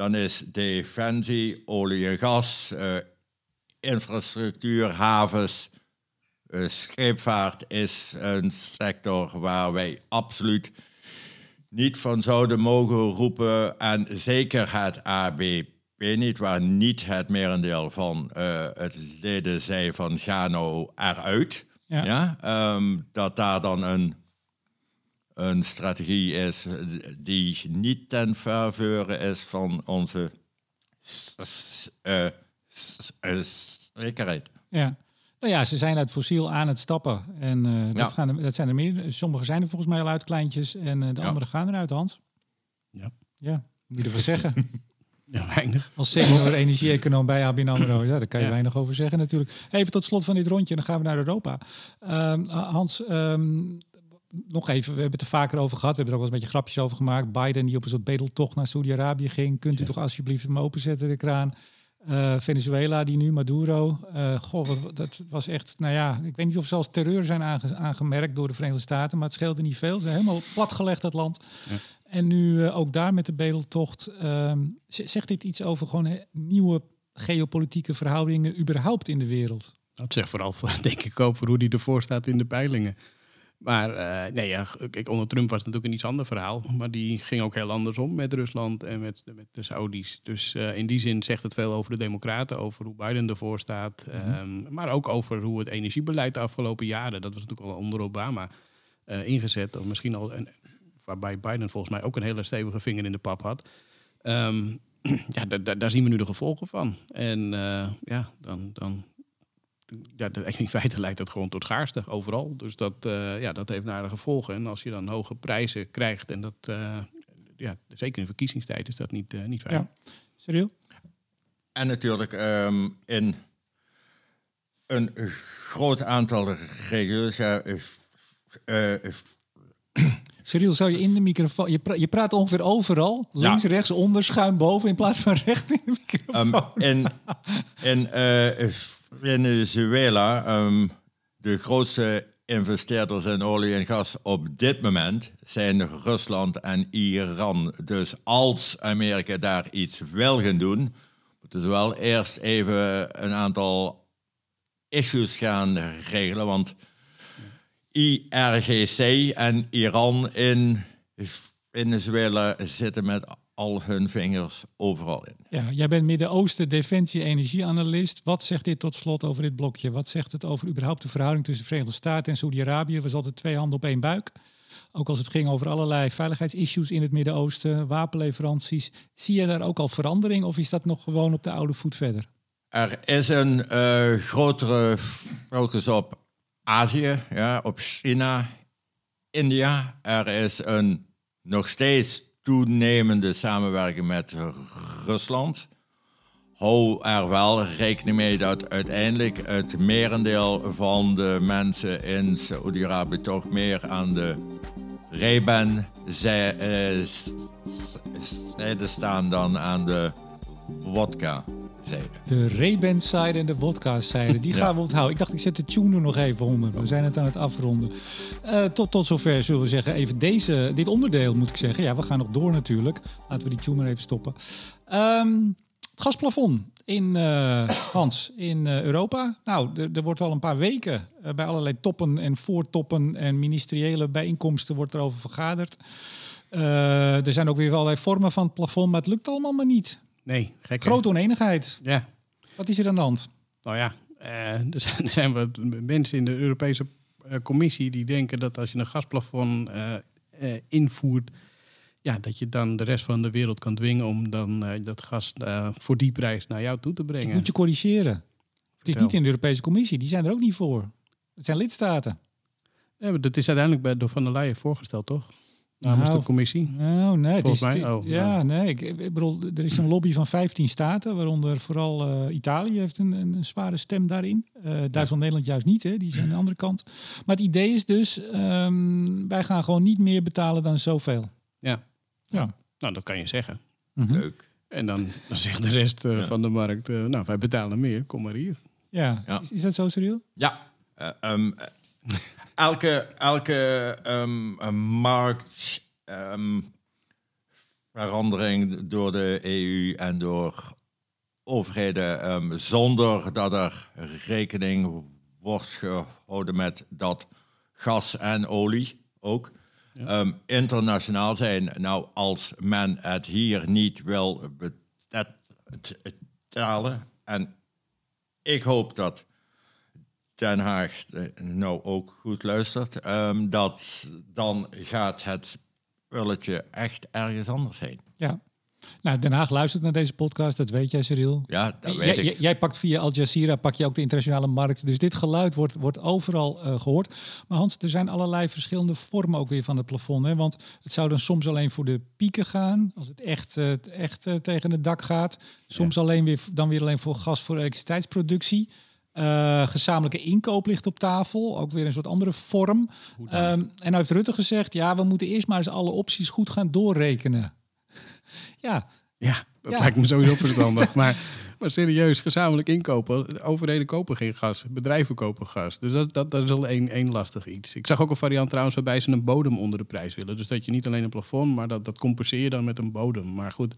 dan is defensie, olie en gas, eh, infrastructuur, havens, eh, scheepvaart is een sector waar wij absoluut niet van zouden mogen roepen. En zeker het ABP niet, waar niet het merendeel van eh, het leden zei van ga nou eruit. Ja. Ja. ehm, dat daar dan een, een strategie is die niet ten faveur is van onze eh, eh, zekerheid. Ja. Nou ja, ze zijn uit fossiel aan het stappen. En eh, dat, Ja. gaan er, dat zijn er meer. Sommige zijn er volgens mij al uit kleintjes. En eh, de Ja. andere gaan eruit, Hans. Ja. Ja, moet je ervan zeggen. Ja, weinig. Als senior energie-econoom bij ABN AMRO. Ja, daar kan je Ja. weinig over zeggen natuurlijk. Even tot slot van dit rondje. Dan gaan we naar Europa. Ehm, Hans, ehm, nog even. We hebben het er vaker over gehad. We hebben er ook wel eens een beetje grapjes over gemaakt. Biden die op een soort bedeltocht naar Saudi-Arabië ging. Kunt u toch alsjeblieft hem openzetten, de kraan? Eh, Venezuela, die nu Maduro. Eh, goh, wat, dat was echt, nou ja, ik weet niet of ze als terreur zijn aange- aangemerkt door de Verenigde Staten, maar het scheelde niet veel. Ze zijn helemaal platgelegd, dat land. En nu eh, ook daar met de bedeltocht. ehm, zegt dit iets over gewoon nieuwe geopolitieke verhoudingen überhaupt in de wereld? Dat zegt vooral, denk ik, ook voor hoe die ervoor staat in de peilingen. Maar eh, nee, ja, kijk, onder Trump was het natuurlijk een iets ander verhaal. Maar die ging ook heel anders om met Rusland en met, met de Saudis. Dus eh, in die zin zegt het veel over de Democraten, over hoe Biden ervoor staat. Ehm, maar ook over hoe het energiebeleid de afgelopen jaren, dat was natuurlijk al onder Obama eh, ingezet. Of misschien al, een, waarbij Biden volgens mij ook een hele stevige vinger in de pap had. Ehm, ja, da- da- daar zien we nu de gevolgen van. En ja, dan, dan ja, in feite leidt dat gewoon tot schaarste overal. Dus dat, eh, ja, dat heeft nare gevolgen. En als je dan hoge prijzen krijgt, en dat, eh, ja, zeker in verkiezingstijd is dat niet, eh, niet fijn. Ja. Cyril? En natuurlijk ehm, in een groot aantal regio's. Ja, Cyril, zou je in de microfoon... Je, pra- je praat ongeveer overal. Links, rechts, onder, schuin, boven. In plaats van recht in de microfoon. Ehm, in in eh, Venezuela, ehm, de grootste investeerders in olie en gas op dit moment zijn Rusland en Iran. Dus als Amerika daar iets wil gaan doen, moeten ze wel eerst even een aantal issues gaan regelen. Want IRGC en Iran in Venezuela zitten met al hun vingers overal in. Ja, jij bent Midden-Oosten defensie- energieanalist. Wat zegt dit tot slot over dit blokje? Wat zegt het over überhaupt de verhouding tussen de Verenigde Staten en Saudi-Arabië? Was altijd twee handen op één buik. Ook als het ging over allerlei veiligheidsissues in het Midden-Oosten, wapenleveranties. Zie je daar ook al verandering of is dat nog gewoon op de oude voet verder? Er is een eh, grotere focus op Azië, ja, op China, India. Er is een nog steeds toenemende samenwerking met Rusland. Hou er wel rekening mee dat uiteindelijk het merendeel van de mensen in Saudi-Arabië toch meer aan de Rebben zij- eh, zijde staan dan aan de wodka De Rebens-zijde en de vodka-zijde, die Ja. gaan we onthouden. Ik dacht, ik zet de tune er nog even onder. We zijn het aan het afronden. Eh, tot, tot zover zullen we zeggen, even deze, dit onderdeel moet ik zeggen. Ja, we gaan nog door natuurlijk. Laten we die tune maar even stoppen. Ehm, het gasplafond in, eh, Hans, in eh, Europa. Nou, er, wordt al een paar weken bij allerlei toppen en voortoppen en ministeriële bijeenkomsten wordt erover vergaderd. Er zijn ook weer allerlei vormen van het plafond, maar het lukt allemaal maar niet. Nee, gek. Grote oneenigheid. Ja, Wat is er aan de hand? nou ja, eh, er, zijn, er zijn wat mensen in de Europese eh, Commissie die denken dat als je een gasplafond eh, eh, invoert, ja, dat je dan de rest van de wereld kan dwingen om dan eh, dat gas eh, voor die prijs naar jou toe te Ik brengen. moet je corrigeren. Het is niet in de Europese Commissie. Die zijn er ook niet voor. Het zijn lidstaten. Ja, maar dat is uiteindelijk bij, door Van der Leyen voorgesteld, toch? Namens Nou, de commissie. Nou, nee. Het Volgens is, mij? Oh, ja, nou. nee. Ik, ik bedoel, er is een lobby van 15 staten, waaronder vooral eh, Italië heeft een, een, een zware stem daarin. Eh Duitsland Nederland juist niet, hè. die zijn aan de andere kant. Maar het idee is dus, ehm, wij gaan gewoon niet meer betalen dan zoveel. Ja. Ja. Nou, dat kan je zeggen. Mhm. Leuk. En dan, dan zegt de rest eh, van de markt, eh, nou, wij betalen meer, kom maar hier. Ja, Ja. Is, is dat zo, Cyril? Ja, eh, ehm, eh, elke, elke ehm, eh, markt ehm, door de EU en door overheden ehm, zonder dat er rekening wordt gehouden met dat gas en olie ook ehm, internationaal zijn. Nou, als men het hier niet wil betalen en ik hoop dat Den Haag eh, nou ook goed luistert, ehm, dat dan gaat het spulletje echt ergens anders heen. Ja. Nou, Den Haag luistert naar deze podcast, dat weet jij, Cyril. Ja, dat Jij- weet jij, ik. jij pakt via Al Jazeera pak je ook de internationale markt. Dus dit geluid wordt, wordt overal eh, gehoord. Maar Hans, er zijn allerlei verschillende vormen ook weer van het plafond. Hè? Want het zou dan soms alleen voor de pieken gaan. Als het echt, eh, echt tegen het dak gaat. Soms alleen weer, dan weer alleen voor gas voor elektriciteitsproductie. Eh, gezamenlijke inkoop ligt op tafel. Ook weer een soort andere vorm. Ehm, en nou heeft Rutte gezegd... ja, we moeten eerst maar eens alle opties goed gaan doorrekenen. ja, Ja, dat Ja. lijkt me sowieso verstandig. maar, maar serieus, gezamenlijk inkopen. De Overheden kopen geen gas, bedrijven kopen gas. Dus dat, dat, dat is al één, één lastig iets. Ik zag ook een variant trouwens waarbij ze een bodem onder de prijs willen. Dus dat je niet alleen een plafond, maar dat, dat compenseer je dan met een bodem. Maar goed,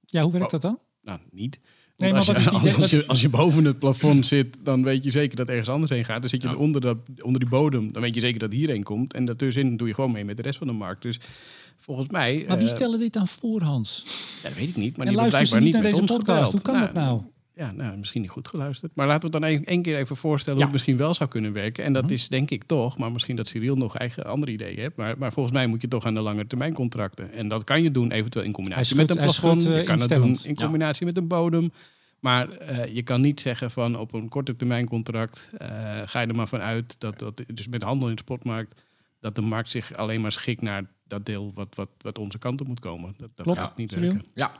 ja hoe werkt dat dan? nou niet. Nee, maar als, wat je, is als, je, als je boven het plafond zit, dan weet je zeker dat ergens anders heen gaat. Dan zit je onder, dat, onder die bodem, dan weet je zeker dat hierheen komt. En daartussenin doe je gewoon mee met de rest van de markt. Dus volgens mij... Maar wie eh, stellen dit dan voor, Hans? ja, dat weet ik niet. Maar En die luisteren niet naar met deze ons podcast? gebeld. Hoe kan dat nou? Ja, nou, misschien niet goed geluisterd. Maar laten we het dan één keer even voorstellen Ja. hoe het misschien wel zou kunnen werken. En dat Mhm. is denk ik toch, maar misschien dat Cyril nog eigen andere ideeën heeft. Maar, maar volgens mij moet je toch aan de lange termijn contracten. En dat kan je doen eventueel in combinatie met een plafond. schudt, je eh, kan het doen in combinatie met een bodem. Maar eh, je kan niet zeggen van op een korte termijn contract eh, ga je er maar van uit dat, dat dus met handel in de spotmarkt dat de markt zich alleen maar schikt naar dat deel wat, wat, wat onze kant op moet komen. Dat, dat Klopt. gaat niet Cyril? werken. Ja,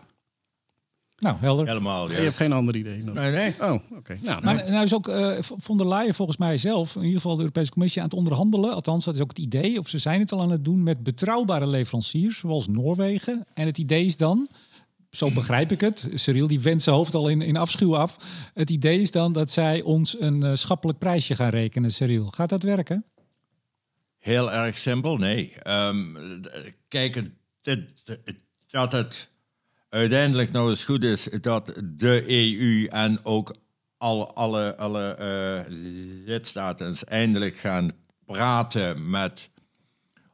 Nou, helder. helemaal. Je Ja. hebt geen ander idee nog. Nee, nee. Oh, oké. Nou, Maar nou, nou is ook eh, von der Leyen volgens mij zelf, in ieder geval de Europese Commissie, aan het onderhandelen. Althans, dat is ook het idee, of ze zijn het al aan het doen met betrouwbare leveranciers, zoals Noorwegen. En het idee is dan, zo begrijp ik het, Cyril die wendt zijn hoofd al in, in afschuw af. Het idee is dan dat zij ons een eh, schappelijk prijsje gaan rekenen, Cyril. Gaat dat werken? Heel erg simpel, nee. Ehm, kijk, het- het- dat het uiteindelijk nou eens goed is dat de EU en ook alle, alle, alle eh, lidstaten eindelijk gaan praten met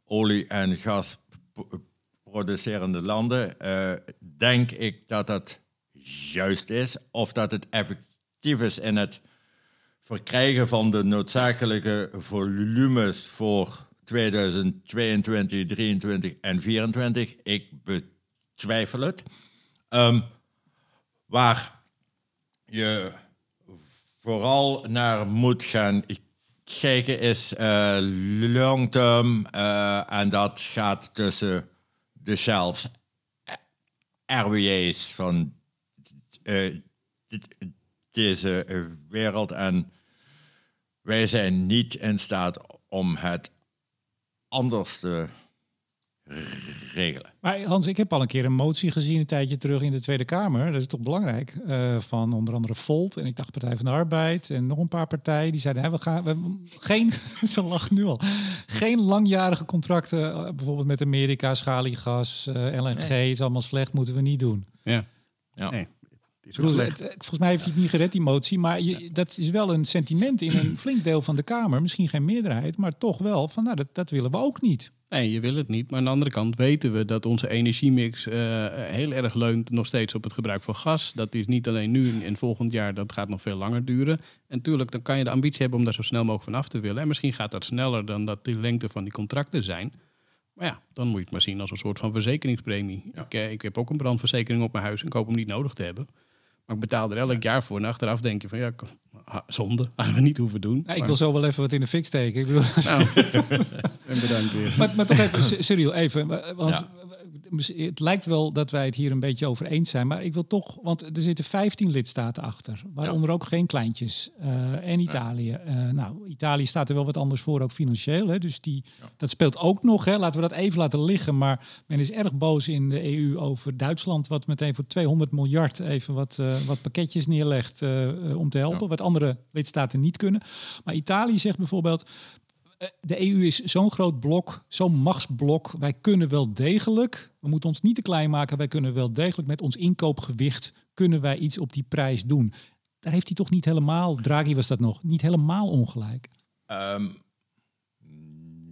olie- en gasproducerende landen, eh, denk ik dat dat juist is. Of dat het effectief is in het verkrijgen van de noodzakelijke volumes voor 2022, 23 en 24. Ik betwijfel het. Ehm, waar je vooral naar moet gaan kijken is eh, long term eh, en dat gaat tussen de Shells, RWA's van eh, deze eh, wereld. En wij zijn niet in staat om het anders te regelen. Maar Hans, ik heb al een keer een motie gezien een tijdje terug in de Tweede Kamer. Dat is toch belangrijk. eh, van onder andere Volt en ik dacht Partij van de Arbeid en nog een paar partijen. Die zeiden, hè, we gaan we, geen, ze lachen nu al, geen langjarige contracten. eh, bijvoorbeeld met Amerika, schaliegas, eh, LNG is allemaal slecht, moeten we niet doen. ja. Ja. Nee, bedoel, het- volgens mij heeft hij het niet gered, die motie. Maar je, dat is wel een sentiment in een flink deel van de Kamer. Misschien geen meerderheid, maar toch wel van, nou, dat, dat willen we ook niet. Nee, je wil het niet. Maar aan de andere kant weten we dat onze energiemix eh, heel erg leunt nog steeds op het gebruik van gas. Dat is niet alleen nu en volgend jaar, dat gaat nog veel langer duren. En natuurlijk, dan kan je de ambitie hebben om daar zo snel mogelijk van af te willen. En misschien gaat dat sneller dan dat de lengte van die contracten zijn. Maar ja, dan moet je het maar zien als een soort van verzekeringspremie. Ik, eh, ik heb ook een brandverzekering op mijn huis en ik hoop hem niet nodig te hebben. Maar ik betaal er elk jaar voor. En achteraf denk je van ja, zonde. Hadden we niet hoeven doen. Ik Maar- wil zo wel even wat in de fik steken. Ik bedoel, Nou, en bedankt weer. Maar, maar toch even, Cyril, even. Want Ja. Het lijkt wel dat wij het hier een beetje over eens zijn. Maar ik wil toch, want er zitten 15 lidstaten achter. Waaronder ook geen kleintjes. eh, en Italië. Eh, nou, Italië staat er wel wat anders voor, ook financieel. Hè, dus die, dat speelt ook nog. Hè. Laten we dat even laten liggen. Maar men is erg boos in de EU over Duitsland. Wat meteen voor 200 miljard even wat, eh, wat pakketjes neerlegt om te helpen. Wat andere lidstaten niet kunnen. Maar Italië zegt bijvoorbeeld de EU is zo'n groot blok, zo'n machtsblok. Wij kunnen wel degelijk, we moeten ons niet te klein maken, wij kunnen wel degelijk met ons inkoopgewicht, kunnen wij iets op die prijs doen. Daar heeft hij toch niet helemaal, Draghi was dat nog, niet helemaal ongelijk. Ehm,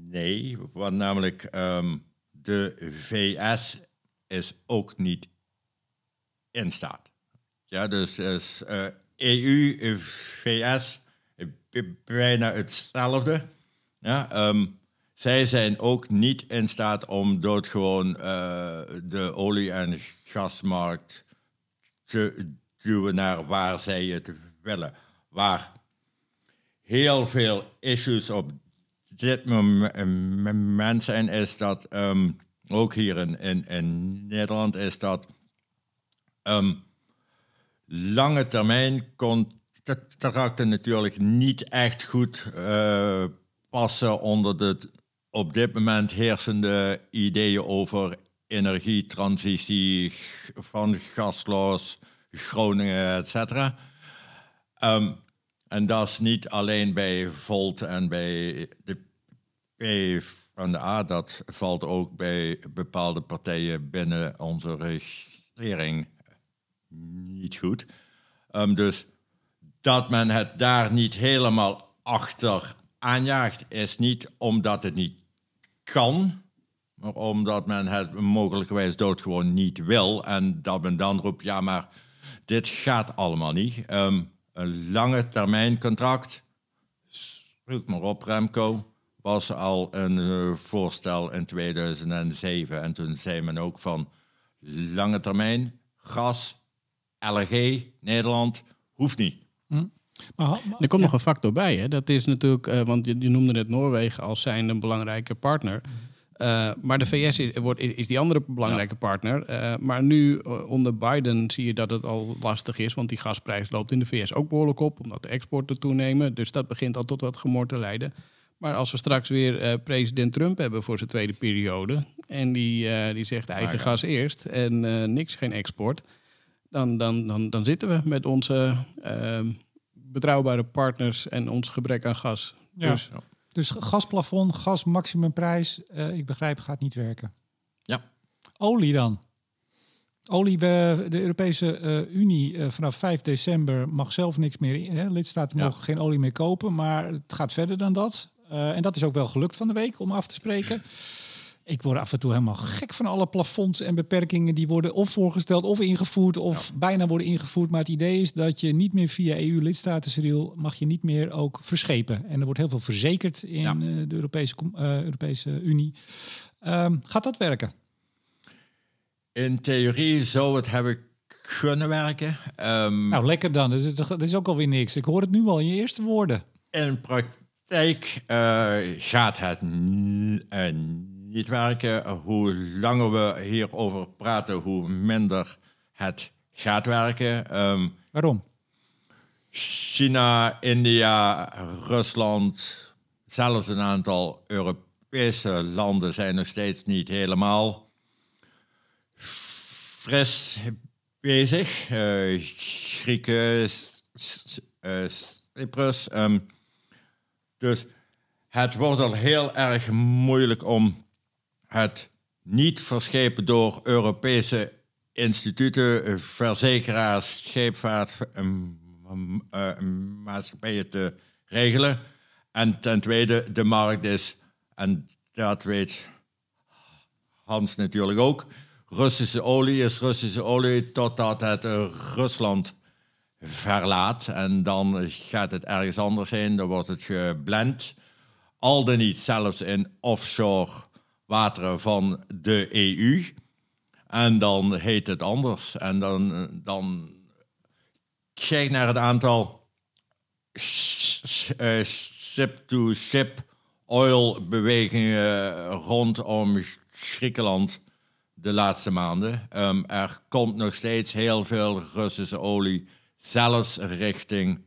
nee, want namelijk ehm, de VS is ook niet in staat. Ja, dus, dus eh, EU, eh, VS, eh, bijna hetzelfde. Ja, ehm, zij zijn ook niet in staat om doodgewoon eh, de olie- en gasmarkt te duwen naar waar zij het willen. Waar heel veel issues op dit mom- moment zijn, is dat ehm, ook hier in, in, in Nederland is dat ehm, lange termijn contracten natuurlijk niet echt goed eh, passen onder de op dit moment heersende ideeën over energietransitie van gasloos, Groningen, et cetera. Ehm, en dat is niet alleen bij Volt en bij de P van de A, dat valt ook bij bepaalde partijen binnen onze regering niet goed. Um, dus dat men het daar niet helemaal achter aanjaagt, is niet omdat het niet kan, maar omdat men het mogelijkerwijs doodgewoon niet wil. En dat men dan roept, ja, maar dit gaat allemaal niet. Um, een lange termijn contract, zoek maar op Remco, was al een uh, voorstel in 2007. En toen zei men ook van lange termijn, gas, LG, Nederland, hoeft niet. Hm. Maar, maar, er komt nog een factor bij. Hè? Dat is natuurlijk, uh, want je, je, noemde net Noorwegen als zijn een belangrijke partner. Uh, maar de VS is, wordt, is die andere belangrijke ja. partner. Uh, maar nu onder Biden zie je dat het al lastig is, want die gasprijs loopt in de VS ook behoorlijk op, omdat de exporten toenemen. Dus dat begint al tot wat gemor te leiden. Maar als we straks weer president Trump hebben voor zijn tweede periode en die, die zegt eigen gas eerst en niks, geen export, dan, dan, dan, dan zitten we met onze betrouwbare partners en ons gebrek aan gas. Ja. Dus, dus gasplafond, gas maximumprijs, uh, ik begrijp, gaat niet werken. Ja. Olie dan? Olie, de Europese uh, Unie uh, vanaf 5 december mag zelf niks meer. Hè? Lidstaten ja. mogen geen olie meer kopen, maar het gaat verder dan dat. en dat is ook wel gelukt van de week om af te spreken. Ik word af en toe helemaal gek van alle plafonds en beperkingen die worden of voorgesteld of ingevoerd of bijna worden ingevoerd. Maar het idee is dat je niet meer via EU-lidstaten, mag je niet meer ook verschepen. En er wordt heel veel verzekerd in ja. uh, de Europese, uh, Europese Unie. Um, gaat dat werken? In theorie zou het hebben kunnen werken. Um, nou, lekker dan. Dat is, dat is ook alweer niks. Ik hoor het nu al in je eerste woorden. In praktijk uh, gaat het niet werken. Hoe langer we hierover praten, hoe minder het gaat werken. Um, Waarom? China, India, Rusland, zelfs een aantal Europese landen zijn nog steeds niet helemaal fris bezig. Uh, Grieken, uh, Cyprus. Um, dus het wordt al heel erg moeilijk om het niet verschepen door Europese instituten, verzekeraars, scheepvaartmaatschappijen te regelen. En ten tweede, de markt is, en dat weet Hans natuurlijk ook, Russische olie is Russische olie totdat het Rusland verlaat. En dan gaat het ergens anders heen, dan wordt het geblend. Al dan niet zelfs in offshore wateren van de EU. En dan heet het anders. En dan, dan kijk naar het aantal ship-to-ship oil bewegingen rondom Griekenland de laatste maanden. Um, er komt nog steeds heel veel Russische olie, zelfs richting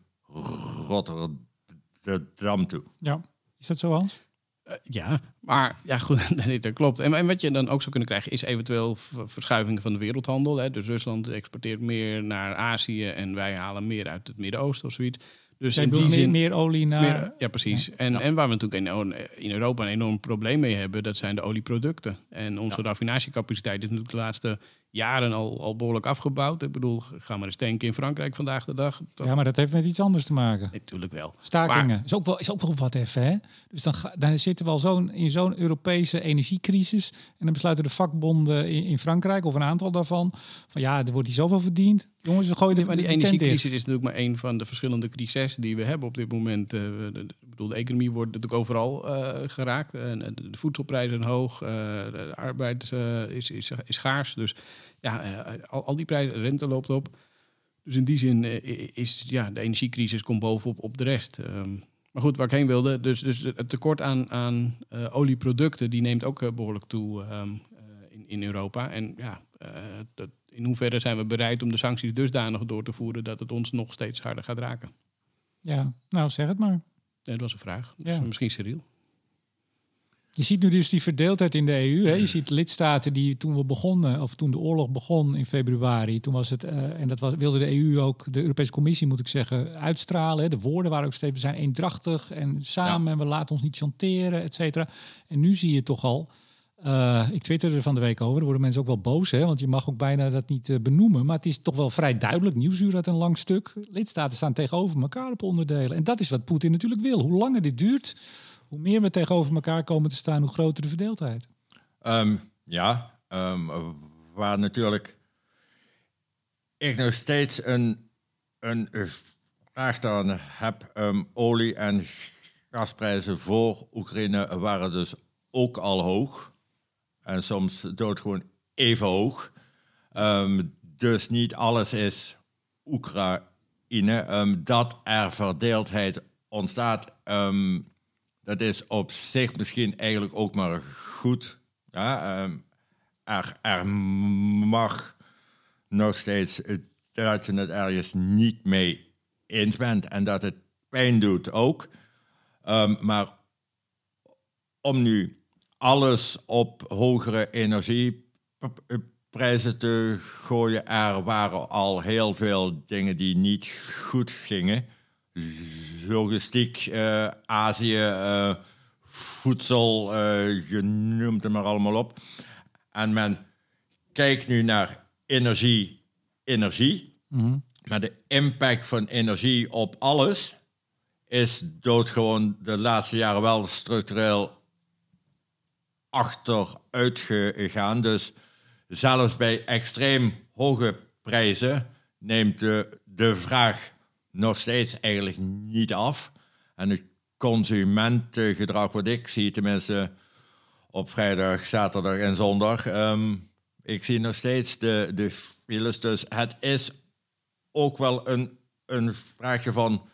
Rotterdam toe. Ja, is dat zo, Hans? Uh, ja, maar ja, goed, dat klopt. En, en, wat je dan ook zou kunnen krijgen, is eventueel verschuivingen van de wereldhandel. Hè. Dus Rusland exporteert meer naar Azië en wij halen meer uit het Midden-Oosten of zoiets. Dus in die meer, zin, meer olie naar... Meer, ja, precies. Ja. En, ja. en waar we natuurlijk in, in, Europa een enorm probleem mee hebben, dat zijn de olieproducten. En onze ja. raffinatiecapaciteit is natuurlijk de laatste jaren al, al behoorlijk afgebouwd. Ik bedoel, ga maar eens denken in Frankrijk vandaag de dag. Dat... Ja, maar dat heeft met iets anders te maken. Natuurlijk wel. Stakingen. Maar... Is, ook wel, is ook wel wat even, hè? Dus dan, ga, dan zitten we al zo'n, in zo'n Europese energiecrisis. En dan besluiten de vakbonden in, in, Frankrijk, of een aantal daarvan, van ja, er wordt hier zoveel verdiend. Jongens, we gooien de, maar die de energiecrisis is natuurlijk maar een van de verschillende crises die we hebben op dit moment. Uh, de, ik bedoel, de economie wordt natuurlijk overal uh, geraakt. Uh, de voedselprijzen hoog, de arbeid is, is, is schaars. Dus ja, al, al, die prijzen, rente loopt op. Dus in die zin is ja, de energiecrisis komt bovenop op de rest. Um, maar goed, waar ik heen wilde, dus, dus het tekort aan, aan uh, olieproducten, die neemt ook uh, behoorlijk toe um, uh, in, in Europa. En ja, dat, in hoeverre zijn we bereid om de sancties dusdanig door te voeren dat het ons nog steeds harder gaat raken? Ja, nou zeg het maar. Ja, dat was een vraag. Dus ja. misschien Cyril. Je ziet nu dus die verdeeldheid in de EU. Hè? Je ziet lidstaten die toen we begonnen, of toen de oorlog begon in februari, toen was het, uh, en dat was, wilde de EU ook, de Europese Commissie moet ik zeggen, uitstralen. Hè? De woorden waren ook steeds, we zijn eendrachtig en samen, ja. en we laten ons niet chanteren, et cetera. En nu zie je toch al Uh, ik twitterde er van de week over. Er worden mensen ook wel boos, hè? want je mag ook bijna dat niet uh, benoemen. Maar het is toch wel vrij duidelijk. Nieuwsuur had een lang stuk. Lidstaten staan tegenover elkaar op onderdelen. En dat is wat Poetin natuurlijk wil. Hoe langer dit duurt, hoe meer we tegenover elkaar komen te staan, hoe groter de verdeeldheid. Um, ja, um, waar natuurlijk ik nog steeds een, een vraag dan heb. Um, olie- en gasprijzen voor Oekraïne waren dus ook al hoog. En soms doodgewoon even hoog. Dus niet alles is Oekraïne. Um, dat er verdeeldheid ontstaat, dat is op zich misschien eigenlijk ook maar goed. Ja, er, er mag nog steeds dat je het ergens niet mee eens bent en dat het pijn doet ook. maar om nu alles op hogere energieprijzen te gooien. Er waren al heel veel dingen die niet goed gingen. Logistiek, uh, Azië, uh, voedsel, uh, je noemt het maar allemaal op. En men kijkt nu naar energie, energie. Mm Maar de impact van energie op alles is doodgewoon de laatste jaren wel structureel achteruit gegaan. Dus zelfs bij extreem hoge prijzen neemt de, de vraag nog steeds eigenlijk niet af. En het consumentengedrag, wat ik zie, tenminste op vrijdag, zaterdag en zondag, ehm, ik zie nog steeds de, de files. Dus het is ook wel een, een vraagje van,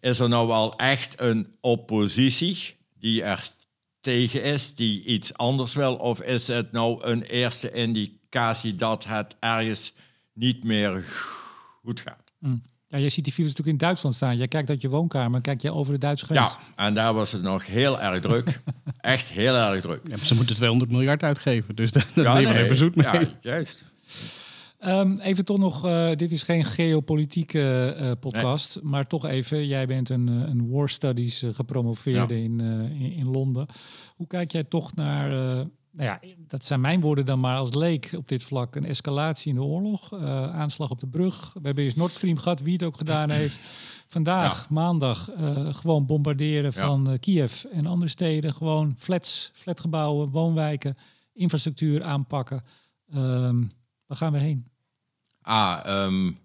is er nou wel echt een oppositie die er tegen is, die iets anders wil? Of is het nou een eerste indicatie dat het ergens niet meer goed gaat? Mm. Ja, jij ziet die files natuurlijk in Duitsland staan. Jij kijkt uit je woonkamer, kijk je over de Duitse grens. Ja, en daar was het nog heel erg druk. Echt heel erg druk. Ja, ze moeten 200 miljard uitgeven, dus daar ja, ben je nee, even zoet mee. Ja, juist. Um, even toch nog, uh, dit is geen geopolitieke uh, podcast, nee. maar toch even, jij bent een, een War Studies uh, gepromoveerde ja. in, in, in, Londen. Hoe kijk jij toch naar, nou ja, dat zijn mijn woorden dan maar als leek op dit vlak, een escalatie in de oorlog, aanslag op de brug. We hebben eerst Nord Stream gehad, wie het ook gedaan heeft. Vandaag, ja. maandag, gewoon bombarderen van Kiev en andere steden, gewoon flats, flatgebouwen, woonwijken, infrastructuur aanpakken. Um, waar gaan we heen? Ah, um,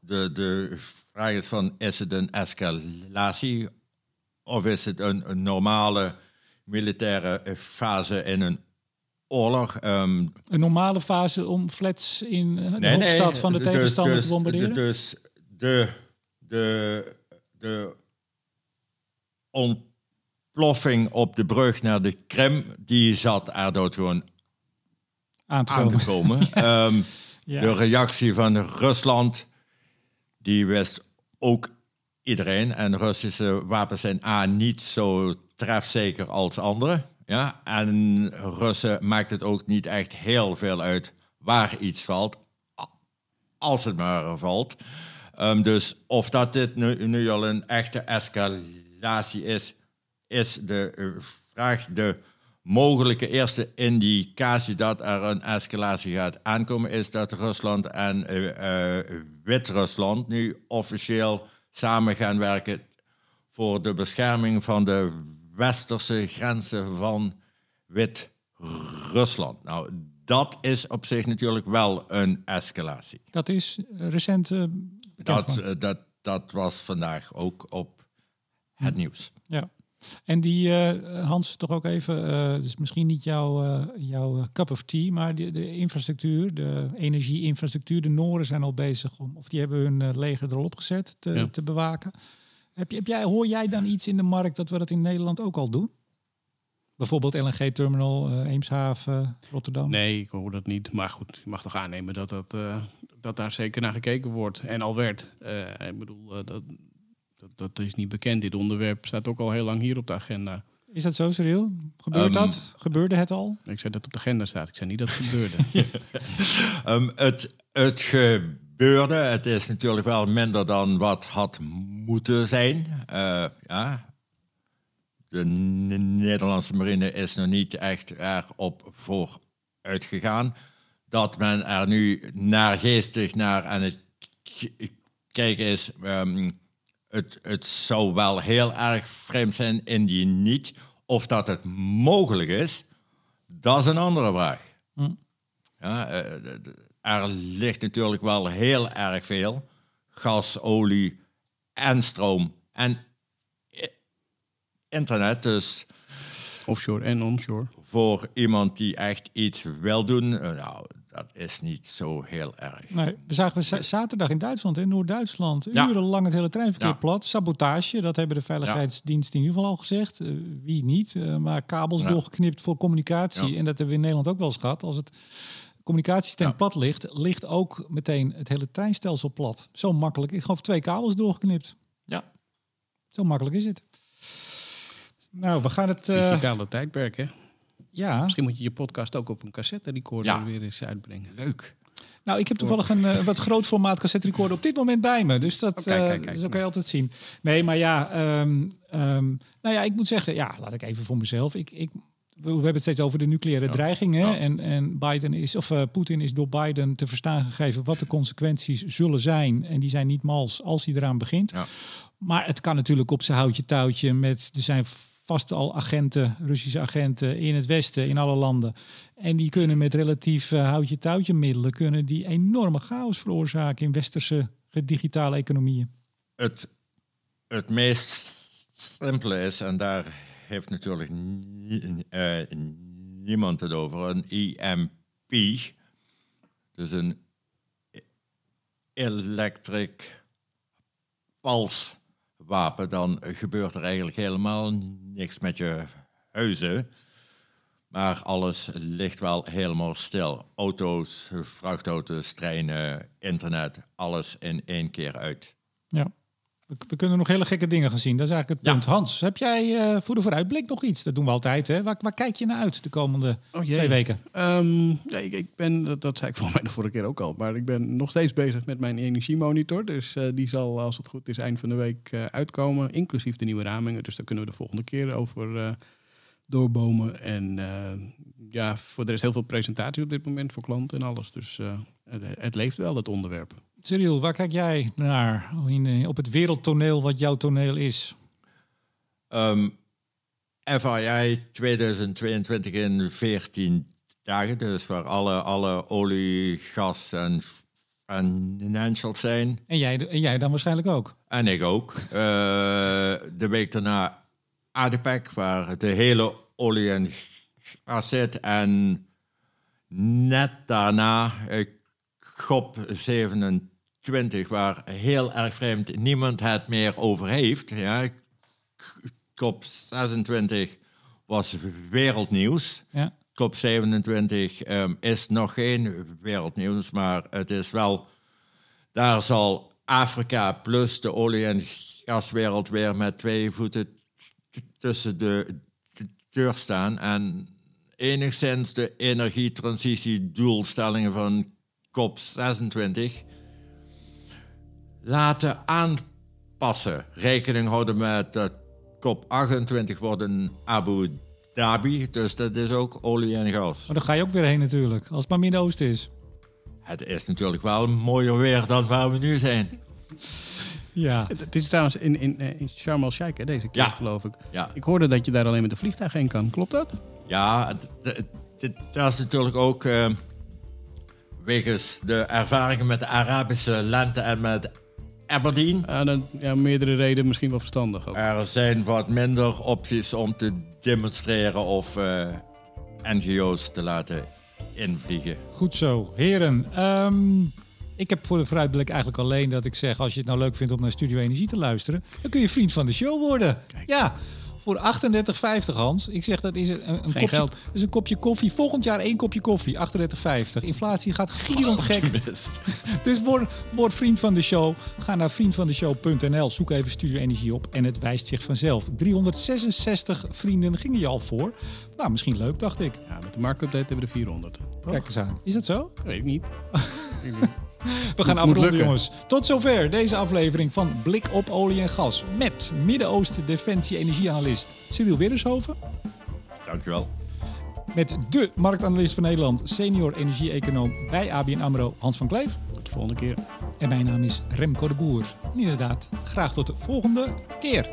de, de vraag is van, is het een escalatie of is het een, een normale militaire fase in een oorlog? Um, een normale fase om flats in de nee, hoofdstad nee, van de dus, tegenstander dus, te bombarderen? Dus de, de, de ontploffing op de brug naar de Krim, die zat er dood gewoon aan te komen. Aan te komen. ja. um, ja. De reactie van Rusland, die wist ook iedereen. En Russische wapens zijn A niet zo trefzeker als andere. Ja? En Russen maakt het ook niet echt heel veel uit waar iets valt, als het maar valt. Um, dus of dat dit nu, nu al een echte escalatie is, is de vraag. De mogelijke eerste indicatie dat er een escalatie gaat aankomen, is dat Rusland en uh, Wit-Rusland nu officieel samen gaan werken voor de bescherming van de westerse grenzen van Wit-Rusland. Nou, dat is op zich natuurlijk wel een escalatie. Dat is recent. Uh, dat, dat, dat was vandaag ook op het nieuws. Ja. En die, uh, Hans, toch ook even, uh, dus misschien niet jouw, uh, jouw cup of tea, maar de, de infrastructuur, de energieinfrastructuur, de Noren zijn al bezig om, of die hebben hun leger erop gezet te, ja. te bewaken. Heb, je, heb jij, hoor jij dan iets in de markt dat we dat in Nederland ook al doen? Bijvoorbeeld LNG-terminal, Eemshaven, Rotterdam? Nee, ik hoor dat niet. Maar goed, je mag toch aannemen dat, dat, dat daar zeker naar gekeken wordt en al werd. ik bedoel, dat, dat, dat is niet bekend. Dit onderwerp staat ook al heel lang hier op de agenda. Is dat zo, Cyril? Gebeurt um, dat? Gebeurde het al? Ik zei dat op de agenda staat. Ik zei niet dat het gebeurde. um, het, het gebeurde. Het is natuurlijk wel minder dan wat had moeten zijn. Uh, ja. de Nederlandse marine is nog niet echt erop vooruit gegaan. Dat men er nu naar geestig naar aan het kijken is. ehm, het, het zou wel heel erg vreemd zijn indien niet. Of dat het mogelijk is, dat is een andere vraag. Ja, eh, er ligt natuurlijk wel heel erg veel gas, olie en stroom en internet. Dus Offshore en onshore. voor iemand die echt iets wil doen, eh, nou, dat is niet zo heel erg. Nee, we zagen za- zaterdag in Duitsland, in Noord-Duitsland, Ja. urenlang het hele treinverkeer Ja. plat. Sabotage, dat hebben de veiligheidsdiensten in ieder geval al gezegd. Eh, wie niet, eh, maar kabels Ja. doorgeknipt voor communicatie. Ja. En dat hebben we in Nederland ook wel eens gehad. Als het communicatiesysteem Ja. plat ligt, ligt ook meteen het hele treinstelsel plat. Zo makkelijk. Ik geloof twee kabels doorgeknipt. Ja, Zo makkelijk is het. Nou, we gaan het... Digitale tijdperk, hè? ja, Misschien moet je je podcast ook op een cassette recorder Ja. weer eens uitbrengen. leuk. Nou, ik heb toevallig een eh, wat groot formaat cassette recorder op dit moment bij me. Dus dat, Oh, kijk, eh, kijk, kijk. zo kan je altijd zien. Nee, maar ja, ehm, ehm, nou ja, ik moet zeggen, ja, laat ik even voor mezelf. Ik, ik, we hebben het steeds over de nucleaire dreigingen. Ja. En, en Biden is, of eh, Poetin is door Biden te verstaan gegeven wat de consequenties zullen zijn. En die zijn niet mals als hij eraan begint. Ja. Maar het kan natuurlijk op zijn houtje touwtje met, er zijn vast al agenten, Russische agenten in het Westen, in alle landen. En die kunnen met relatief eh, houtje touwtje middelen, kunnen die enorme chaos veroorzaken in westerse digitale economieën. Het, het meest simpele is, en daar heeft natuurlijk eh, niemand het over, een EMP. Dus een electric pulse wapen. Dan gebeurt er eigenlijk helemaal niks met je huizen. Maar alles ligt wel helemaal stil. Auto's, vrachtauto's, treinen, internet, alles in één keer uit. Ja. We, we kunnen nog hele gekke dingen gaan zien. Dat is eigenlijk het Ja. punt. Hans, heb jij eh, voor de vooruitblik nog iets? Dat doen we altijd. Hè? Waar, waar kijk je naar uit de komende Oh, twee weken? Ehm, ja, ik, ik ben, dat, dat zei ik volgens mij de vorige keer ook al, maar ik ben nog steeds bezig met mijn energiemonitor. Dus eh, die zal, als het goed is, eind van de week eh, uitkomen, inclusief de nieuwe ramingen. Dus daar kunnen we de volgende keer over doorbomen. En ja, voor er is heel veel presentatie op dit moment voor klanten en alles. Dus het, het leeft wel, het onderwerp. Cyril, waar kijk jij naar in, eh, op het wereldtoneel wat jouw toneel is? Ehm FII 2022 in 14 dagen, dus waar alle, alle olie, gas en financials zijn. En jij, en jij dan waarschijnlijk ook. En ik ook. Eh, de week daarna ADPEC, waar de hele olie en gas zit. En net daarna COP 27, waar heel erg vreemd niemand het meer over heeft. Ja. COP 26 was wereldnieuws. Ja. COP 27 ehm, is nog geen wereldnieuws, maar het is wel. Daar zal Afrika plus de olie- en gaswereld weer met twee voeten tussen de deur staan. En enigszins de energietransitiedoelstellingen van COP 26 laten aanpassen. Rekening houden met dat COP 28 wordt in Abu Dhabi, dus dat is ook olie en gas. Maar dan ga je ook weer heen natuurlijk, als het maar Midden-Oosten is. Het is natuurlijk wel mooier weer dan waar we nu zijn. Ja. Het, is trouwens in, in, eh, in Sharm el-Sheikh hè, deze keer, Ja. geloof ik. Ja, Ik hoorde dat je daar alleen met de vliegtuig heen kan. Klopt dat? ja dat is natuurlijk ook eh, wegens de ervaringen met de Arabische lente en met Aberdeen. Dan, ja, meerdere redenen misschien wel verstandig ook. Er zijn wat minder opties om te demonstreren of eh, NGO's te laten invliegen. Goed zo. Heren, ehm, ik heb voor de vooruitblik eigenlijk alleen dat ik zeg... als je het nou leuk vindt om naar Studio Energie te luisteren... dan kun je vriend van de show worden. Ja, voor 38,50 Hans. Ik zeg dat is een, een, kopje, geld. is een kopje koffie. Volgend jaar één kopje koffie, 38,50. Inflatie gaat gierend gek. Dus word, word vriend van de show. Ga naar vriendvandeshow.nl. Zoek even Studio Energie op en het wijst zich vanzelf. 366 vrienden gingen je al voor. Nou, misschien leuk, dacht ik. Ja, met de marktupdate hebben we er 400. Kijk eens aan. Is dat zo? Weet ik niet. Ik weet niet. We gaan afronden, jongens. Tot zover deze aflevering van Blik op olie en gas. Met Midden-Oosten Defensie Energieanalist Cyril Widdershoven. Dankjewel. Met de marktanalist van Nederland, senior energie-econoom bij ABN AMRO, Hans van Kleef. Tot de volgende keer. En mijn naam is Remco de Boer. En inderdaad, graag tot de volgende keer.